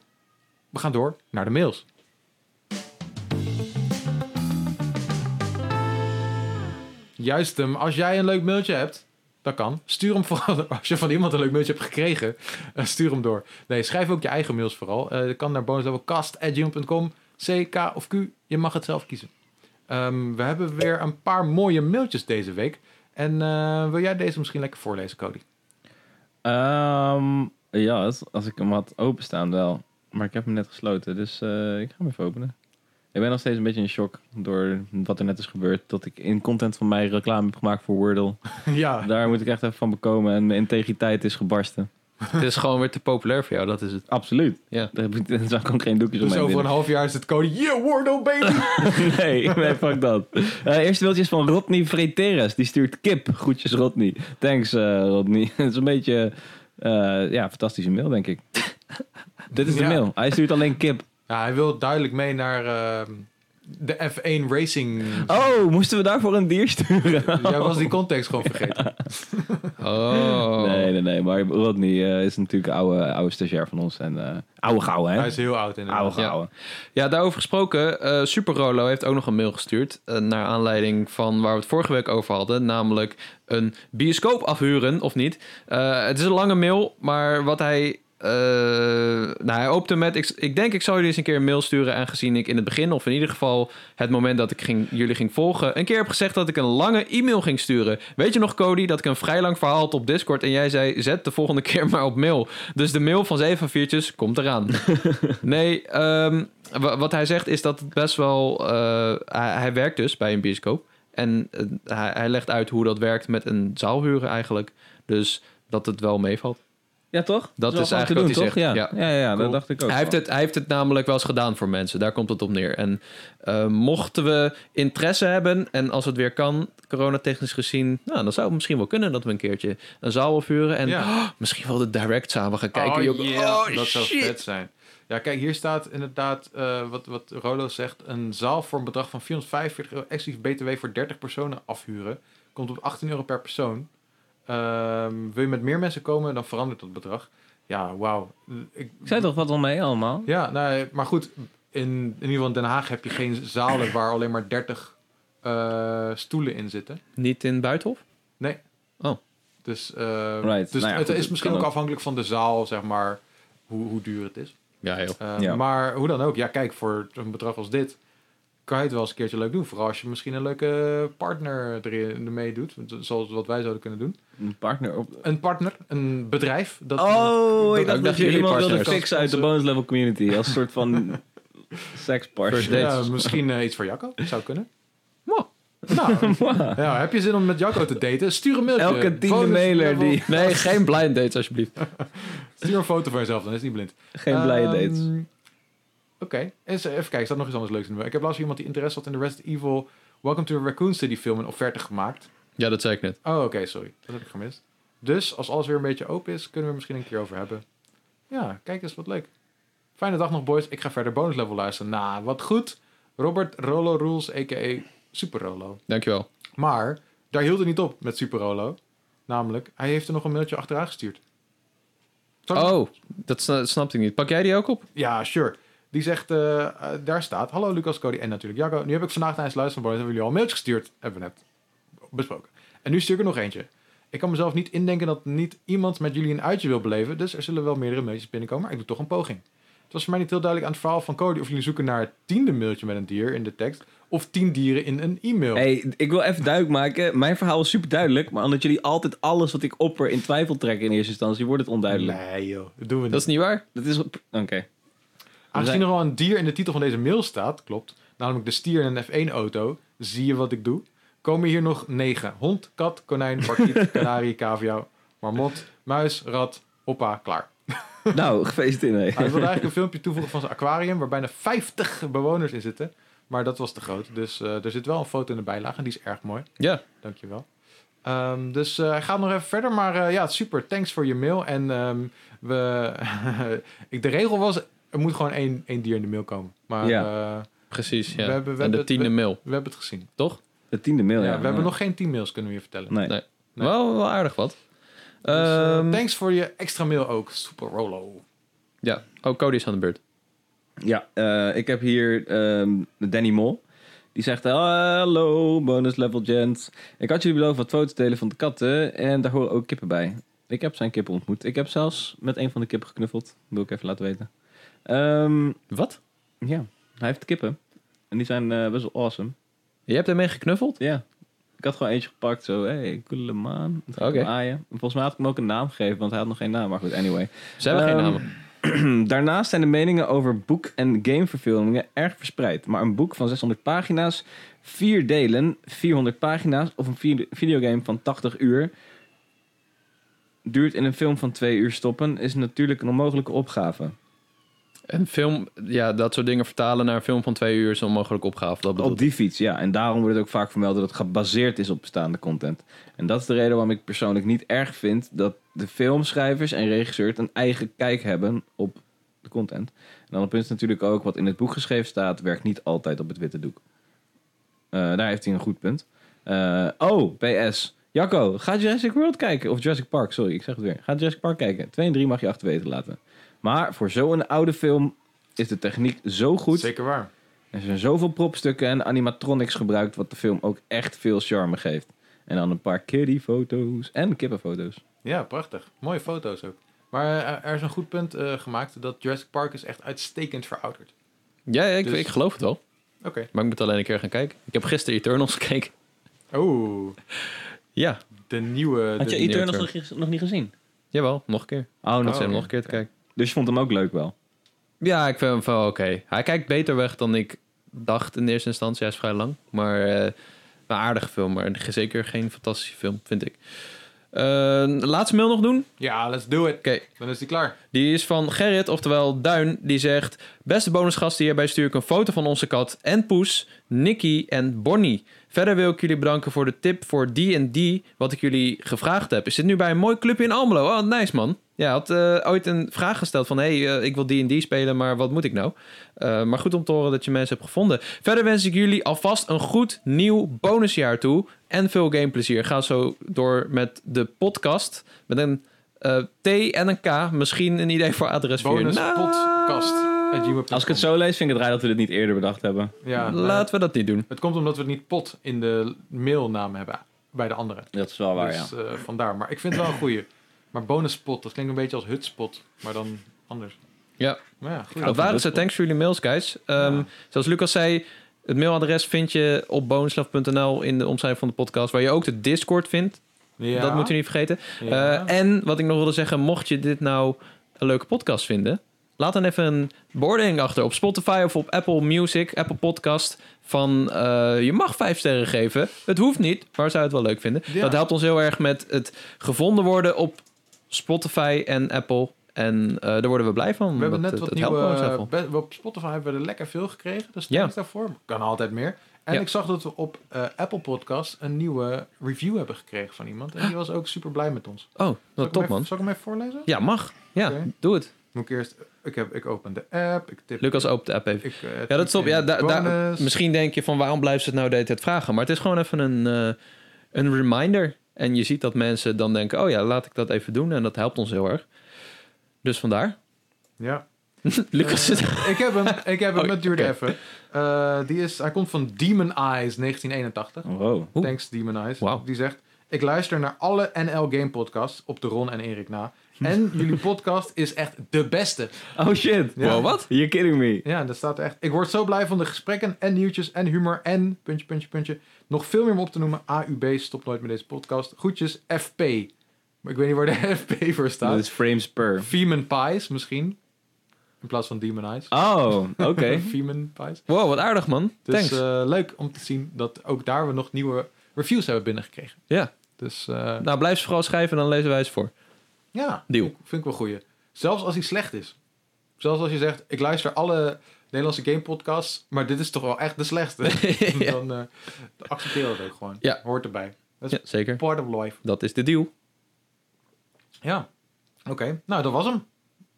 We gaan door naar de mails. Juist hem. Als jij een leuk mailtje hebt, dat kan. Stuur hem vooral. Als je van iemand een leuk mailtje hebt gekregen, eh, stuur hem door. Nee, schrijf ook je eigen mails vooral. Eh dat kan naar bonuslevelcast.gmail.com. C, K of Q. Je mag het zelf kiezen. Ehm, we hebben weer een paar mooie mailtjes deze week. En eh, wil jij deze misschien lekker voorlezen, Cody? Ehm, ja, als- ik hem had openstaan wel. Maar ik heb hem net gesloten, dus ik ga hem even openen. Ik ben nog steeds een beetje in shock door wat er net is gebeurd. Dat ik in content van mij reclame heb gemaakt voor Wordle. ja. Daar moet ik echt even van bekomen en mijn integriteit is gebarsten. het is gewoon weer te populair voor jou, dat is het. Absoluut. Ja. Daar, heb ik, daar zou ik ook geen doekjes Dus omheen over een half jaar is het Cody. Yeah, Wordle, baby! nee, nee, fuck dat. Eh eerste mailtje is van Rodney Freteres. Die stuurt kip. Groetjes Rodney. Thanks eh, Rodney. Het is een beetje... eh, ja, fantastische mail denk ik. Dit is de Ja. mail. Hij stuurt alleen kip. Ja, hij wil duidelijk mee naar ehm, de F1 Racing. Oh, moesten we daarvoor een dier sturen? Jij was die context gewoon vergeten. Oh. Nee, nee, nee. Maar Rodney eh, is natuurlijk een oude, oude stagiair van ons. En, eh oude gauw, hè? Hij is heel oud inderdaad. Oude gauw. Ja, daarover gesproken. eh Super Rolo heeft ook nog een mail gestuurd. naar aanleiding van waar we het vorige week over hadden. Namelijk een bioscoop afhuren, of niet. Eh, het is een lange mail, maar wat hij. Eh, nou, hij opende met. Ik, ik denk, ik zal jullie eens een keer een mail sturen. Aangezien ik in het begin, of in ieder geval het moment dat ik ging, jullie ging volgen. een keer heb gezegd dat ik een lange e-mail ging sturen. Weet je nog, Cody, dat ik een vrij lang verhaal had op Discord. En jij zei: zet de volgende keer maar op mail. Dus de mail van zeven viertjes komt eraan. Nee, ehm, wa- wat hij zegt is dat het best wel... eh, hij, hij werkt dus bij een bioscoop. En eh, hij, hij legt uit hoe dat werkt met een zaal huren eigenlijk. Dus dat het wel meevalt. Ja, toch? Dat is eigenlijk te wat hij doen, zegt. toch? Ja, ja, ja, Cool. dat dacht ik ook. Hij heeft, het, hij heeft het namelijk wel eens gedaan voor mensen. Daar komt het op neer. En eh, mochten we interesse hebben en als het weer kan, coronatechnisch gezien... Nou, dan zou het misschien wel kunnen dat we een keertje een zaal ophuren. En Ja. oh, misschien wel de direct samen gaan kijken. Oh, yeah. oh, dat zou shit. vet zijn. Ja, kijk, hier staat inderdaad uh, wat, wat Rolo zegt. Een zaal voor een bedrag van 445 euro exclusief BTW voor 30 personen afhuren. Komt op 18 euro per persoon. Um, wil je met meer mensen komen, dan verandert dat bedrag. Ja, wauw. Ik, zei toch wat al mee allemaal? Ja, nou, maar goed. In, in ieder geval in Den Haag heb je geen zalen waar alleen maar 30 uh, stoelen in zitten. Niet in Buitenhof? Nee. Oh. Dus, eh, Right. dus Nou ja, het goed, is misschien ook afhankelijk van de zaal, zeg maar, hoe, hoe duur het is. Ja, joh. Eh, Ja. Maar hoe dan ook, ja, kijk, voor een bedrag als dit kan je het wel eens een keertje leuk doen. Vooral als je misschien een leuke partner erin ermee doet, zoals wat wij zouden kunnen doen. Een partner op... Een partner, een bedrijf. Dat, Oh, dat- ik dacht dat je jullie iemand wilde fixen uit de bonus level community. Als soort van sekspartner. Ja, misschien eh, iets voor Jacco, zou kunnen. Wow. Nou, ja, heb je zin om met Jacco te daten? Stuur een mailtje. Elke tiende mailer die... Nee, geen blind dates alsjeblieft. Stuur een foto van jezelf, dan is hij blind. Geen blije Ehm, dates. Oké, Eens even kijken, staat nog iets anders leuks in de mail. Ik heb laatst iemand die interesse had in de Resident Evil Welcome to the Raccoon City film een offerte gemaakt. Ja, dat zei ik net. Oh, oké, sorry. Dat heb ik gemist. Dus als alles weer een beetje open is, kunnen we er misschien een keer over hebben. Ja, kijk eens, wat leuk. Fijne dag nog, boys. Ik ga verder bonus level luisteren. Nou, wat goed. Robert Rolo Rules, a.k.a. Super Rolo. Dankjewel. Maar daar hield het niet op met Super Rolo. Namelijk, hij heeft er nog een mailtje achteraan gestuurd. Zal Oh, dat sna- snapte ik niet. Pak jij die ook op? Ja, sure. Die zegt, eh, eh, daar staat, hallo Lucas, Cody en natuurlijk Jacco. Nu heb ik vandaag tijdens het luisteren van Boys, hebben jullie al mailtjes gestuurd. Hebben we net besproken. En nu stuur ik er nog eentje. Ik kan mezelf niet indenken dat niet iemand met jullie een uitje wil beleven. Dus er zullen wel meerdere mailtjes binnenkomen, maar ik doe toch een poging. Het was voor mij niet heel duidelijk aan het verhaal van Cody of jullie zoeken naar het tiende mailtje met een dier in de tekst. Of tien dieren in een e-mail. Hey, ik wil even duidelijk maken. Mijn verhaal is super duidelijk. Maar omdat jullie altijd alles wat ik opper in twijfel trekken in eerste instantie, wordt het onduidelijk. Nee joh, dat doen we niet. Dat is niet waar. Dat is... Oké. Aangezien er al een dier in de titel van deze mail staat, klopt, namelijk de stier in een F1-auto, zie je wat ik doe, komen hier nog negen. Hond, kat, konijn, parkiet, kanarie, cavia, marmot, muis, rat, hoppa, klaar. Nou, gefeliciteerd. Hij Nee. wilde eigenlijk een filmpje toevoegen van zijn aquarium, waar bijna 50 bewoners in zitten. Maar dat was te groot. Dus eh, er zit wel een foto in de bijlage en die is erg mooi. Ja. Dankjewel. Ehm dus eh, hij gaat nog even verder. Maar eh, ja, super. Thanks voor je mail. En ehm, we, ik, de regel was, er moet gewoon één, één dier in de mail komen. Maar Ja. eh, Precies, ja. We hebben- we en hebben de het- tiende mail, we hebben het gezien. toch? De tiende mail, Ja, ja. we hebben nog geen 10 mails, kunnen we je vertellen. Nee. Nee. Nee. Wel, wel aardig wat. Dus, eh, Ehm, thanks voor je extra mail ook. Super Rolo. ja. Oh, Cody is aan de beurt. Ja, eh, ik heb hier ehm, Danny Mol. Die zegt, hallo, bonus level gent. Ik had jullie beloofd wat foto's delen van de katten en daar horen ook kippen bij. Ik heb zijn kippen ontmoet. Ik heb zelfs met een van de kippen geknuffeld. Wil ik even laten weten. Ehm, Wat? ja, hij heeft kippen. En die zijn eh, best wel awesome. Je hebt ermee geknuffeld? Ja. Ik had gewoon eentje gepakt, zo, hé, hey, coole maan. Oké. En Volgens mij had ik hem ook een naam gegeven, want hij had nog geen naam. Maar goed, anyway. Ze hebben geen Ehm, namen. Daarnaast zijn de meningen over boek- en gameverfilmingen erg verspreid. Maar een boek van 600 pagina's, vier delen, 400 pagina's of een vi- videogame van 80 uur duurt in een film van twee uur stoppen, is natuurlijk een onmogelijke opgave. Een film, ja, dat soort dingen vertalen naar een film van twee uur is een onmogelijke opgave. Dat Op die fiets, ja. En daarom wordt het ook vaak vermeld dat het gebaseerd is op bestaande content. En dat is de reden waarom ik persoonlijk niet erg vind dat de filmschrijvers en regisseurs een eigen kijk hebben op de content. En dan punt is natuurlijk ook wat in het boek geschreven staat, werkt niet altijd op het witte doek. Eh, daar heeft hij een goed punt. Eh, oh, PS. Jacco, ga Jurassic World kijken. Of Jurassic Park, sorry, ik zeg het weer. Ga Jurassic Park kijken. 2 en 3 mag je achterwege laten. Maar voor zo'n oude film is de techniek zo goed. Zeker waar. Er zijn zoveel propstukken en animatronics gebruikt, wat de film ook echt veel charme geeft. En dan een paar kiddie-foto's en kippenfoto's. Ja, prachtig. Mooie foto's ook. Maar eh, er is een goed punt eh, gemaakt dat Jurassic Park is echt uitstekend verouderd. Ja, ja ik, Dus- ik geloof het wel. Oké. Maar ik moet alleen een keer gaan kijken. Ik heb gisteren Eternals gekeken. Oeh, Ja, de nieuwe... Had je de- Eternals nog, nog niet gezien? jawel, nog een keer. Oh, nog oké. nog een keer te kijken. Dus je vond hem ook leuk wel? Ja, ik vind hem wel oké. Hij kijkt beter weg dan ik dacht in eerste instantie. Hij is vrij lang. Maar eh, een aardige film. Maar zeker geen fantastische film, vind ik. Eh, laatste mail nog doen. Oké, Ja, let's do it. Dan is die klaar. die is van Gerrit, oftewel Duin. Die zegt... Beste bonusgasten, hierbij stuur ik een foto van onze kat en poes, Nicky en Bonnie. Verder wil ik jullie bedanken voor de tip voor D&D, wat ik jullie gevraagd heb. Ik zit nu bij een mooi clubje in Almelo. Oh, nice man. Ja, had eh, ooit een vraag gesteld van... hey, eh, ik wil D&D spelen, maar wat moet ik nou? Eh, maar goed om te horen dat je mensen hebt gevonden. Verder wens ik jullie alvast een goed nieuw bonusjaar toe. En veel gameplezier. Ga zo door met de podcast. Met een eh, T en een K. Misschien een idee voor adres Bonus Nou, podcast. Als ik het zo lees, vind ik het raar dat we dit niet eerder bedacht hebben. Ja, Laten we dat niet doen. Het komt omdat we het niet pot in de mailnaam hebben. bij de andere. Dat is wel waar, dus ja. eh, vandaar. Maar ik vind het wel een goeie. Maar bonus spot, dat klinkt een beetje als hutspot, maar dan anders. Ja. Maar ja, goed. Dat waren ze. Thanks voor jullie mails, guys. Ehm, Ja. Zoals Lucas zei, het mailadres vind je op bonuslove.nl in de omschrijving van de podcast, waar je ook de Discord vindt. Ja. Dat moet je niet vergeten. Ja. Eh, en wat ik nog wilde zeggen, mocht je dit nou een leuke podcast vinden, laat dan even een beoordeling achter op Spotify of op Apple Music, Apple Podcast. Van eh, je mag vijf sterren geven. Het hoeft niet, maar zou het wel leuk vinden. Ja. Dat helpt ons heel erg met het gevonden worden op Spotify en Apple. En eh, daar worden we blij van. We hebben Dat- net dat- wat dat nieuwe... be- op Spotify hebben we er lekker veel gekregen. Dus Ja. thanks daarvoor. Kan altijd meer. En Ja. ik zag dat we op eh, Apple Podcast een nieuwe review hebben gekregen van iemand. En die was ook super blij met ons. Oh, hem top even- man. Zal ik hem even voorlezen? Ja, mag. Ja, doe het. Moet ik eerst... Ik, heb, ik open de app. Ik tip... Lucas opent de app even. Ik, eh, Ja, dat is top. Ja, da- misschien denk je van waarom blijft ze het nou de hele tijd vragen. Maar het is gewoon even een, een reminder. En je ziet dat mensen dan denken, oh ja, laat ik dat even doen. En dat helpt ons heel erg. Dus vandaar. Ja. Lucas Eh, zit... ik heb hem. Ik heb hem. Oh, het duurde oké. even. Eh, die is, hij komt van Demon Eyes 1981. Wow. Oeh. Thanks Demon Eyes. Wauw. Die zegt... Ik luister naar alle NL Game podcasts op de Ron en Erik na. En jullie podcast is echt de beste. Oh shit. Ja. Wow, wat? You're kidding me. Ja, dat staat er echt. Ik word zo blij van de gesprekken en nieuwtjes en humor en puntje, puntje, puntje. Nog veel meer om op te noemen. AUB, stop nooit met deze podcast. Groetjes, FP. Maar ik weet niet waar de FP voor Dat staat. is frames per. Femen Pies misschien. In plaats van Demon Eyes. Oh, oké. Femen Pies. Wow, wat aardig man. Dus Thanks. eh, leuk om te zien dat ook daar we nog nieuwe reviews hebben binnengekregen. ja, Dus eh, nou blijf ze vooral schrijven dan lezen wij ze voor. ja, Deal. Vind, vind ik wel goeie. Zelfs als hij slecht is. Zelfs als je zegt, ik luister alle Nederlandse game podcasts, maar dit is toch wel echt de slechtste. Ja. Dan eh accepteer dat ook gewoon. Ja. Hoort erbij. Dat is Ja, zeker. part of life. Dat is de deal. Ja. Oké, nou dat was hem.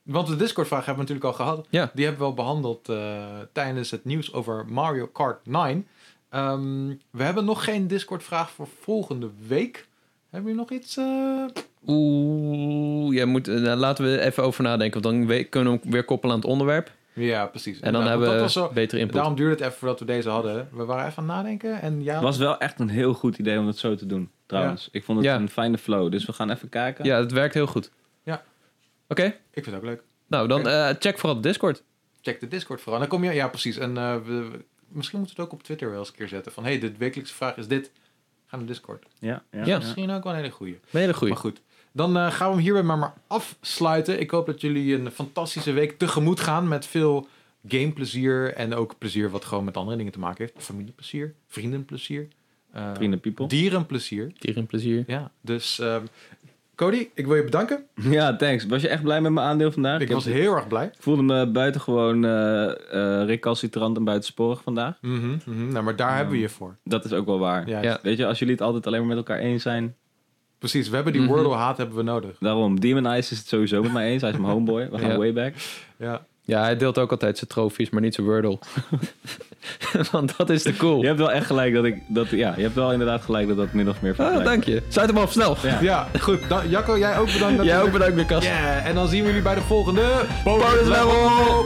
Want de Discord-vraag hebben we natuurlijk al gehad. Ja. Die hebben we al behandeld eh, tijdens het nieuws over Mario Kart 9. Ehm, we hebben nog geen Discord-vraag voor volgende week. Hebben jullie nog iets? eh? Oeh, jij moet, laten we even over nadenken. Want dan kunnen we hem weer koppelen aan het onderwerp. Ja, precies. En dan Inderdaad, hebben we dat was zo, betere input. Daarom duurde het even voordat we deze hadden. We waren even aan het nadenken. En ja, Het was wel echt een heel goed idee om het zo te doen, trouwens. Ik vond het Ja. een fijne flow. Dus we gaan even kijken. Ja, het werkt heel goed. Ja. Oké, ik vind het ook leuk. nou dan eh, check vooral de Discord. Check de Discord vooral. Dan kom je, ja precies. En eh, we, misschien moeten we het ook op Twitter wel eens een keer zetten. Van, hey, de wekelijkse vraag is dit. Ga naar Discord. Ja, ja, Ja. Misschien ook wel een hele goeie. Een hele goeie. Maar goed, dan eh, gaan we hem hierbij maar, maar afsluiten. Ik hoop dat jullie een fantastische week tegemoet gaan met veel gameplezier en ook plezier wat gewoon met andere dingen te maken heeft. Familieplezier, vriendenplezier, eh, Vrienden people. dierenplezier. Dieren plezier. Ja, dus ehm, Cody, ik wil je bedanken. Ja, thanks. Was je echt blij met mijn aandeel vandaag? Ik was heel erg blij. ik voelde me buitengewoon eh eh recalcitrant en buitensporig vandaag. Mhm, mhm. Nou, maar daar hebben we je voor. Dat is ook wel waar. Ja, Ja. Weet je, als jullie het altijd alleen maar met elkaar eens zijn. Precies, we hebben die Mhm. Wordle-haat hebben we nodig. Daarom, Demon Eyes is het sowieso met mij eens. Hij is mijn homeboy. We gaan Ja. way back. Ja. Ja, hij deelt ook altijd zijn trofies, maar niet zijn Wordle. Want dat is te cool. Je hebt wel echt gelijk dat ik... Dat, ja, je hebt wel inderdaad gelijk dat dat min of meer Ah, dank je. Sluit hem af, snel. Ja. ja, goed. Dan, Jacco, jij ook bedankt. Jij ook bedankt, Lucas. Ja, en dan zien we jullie bij de volgende Bonus level!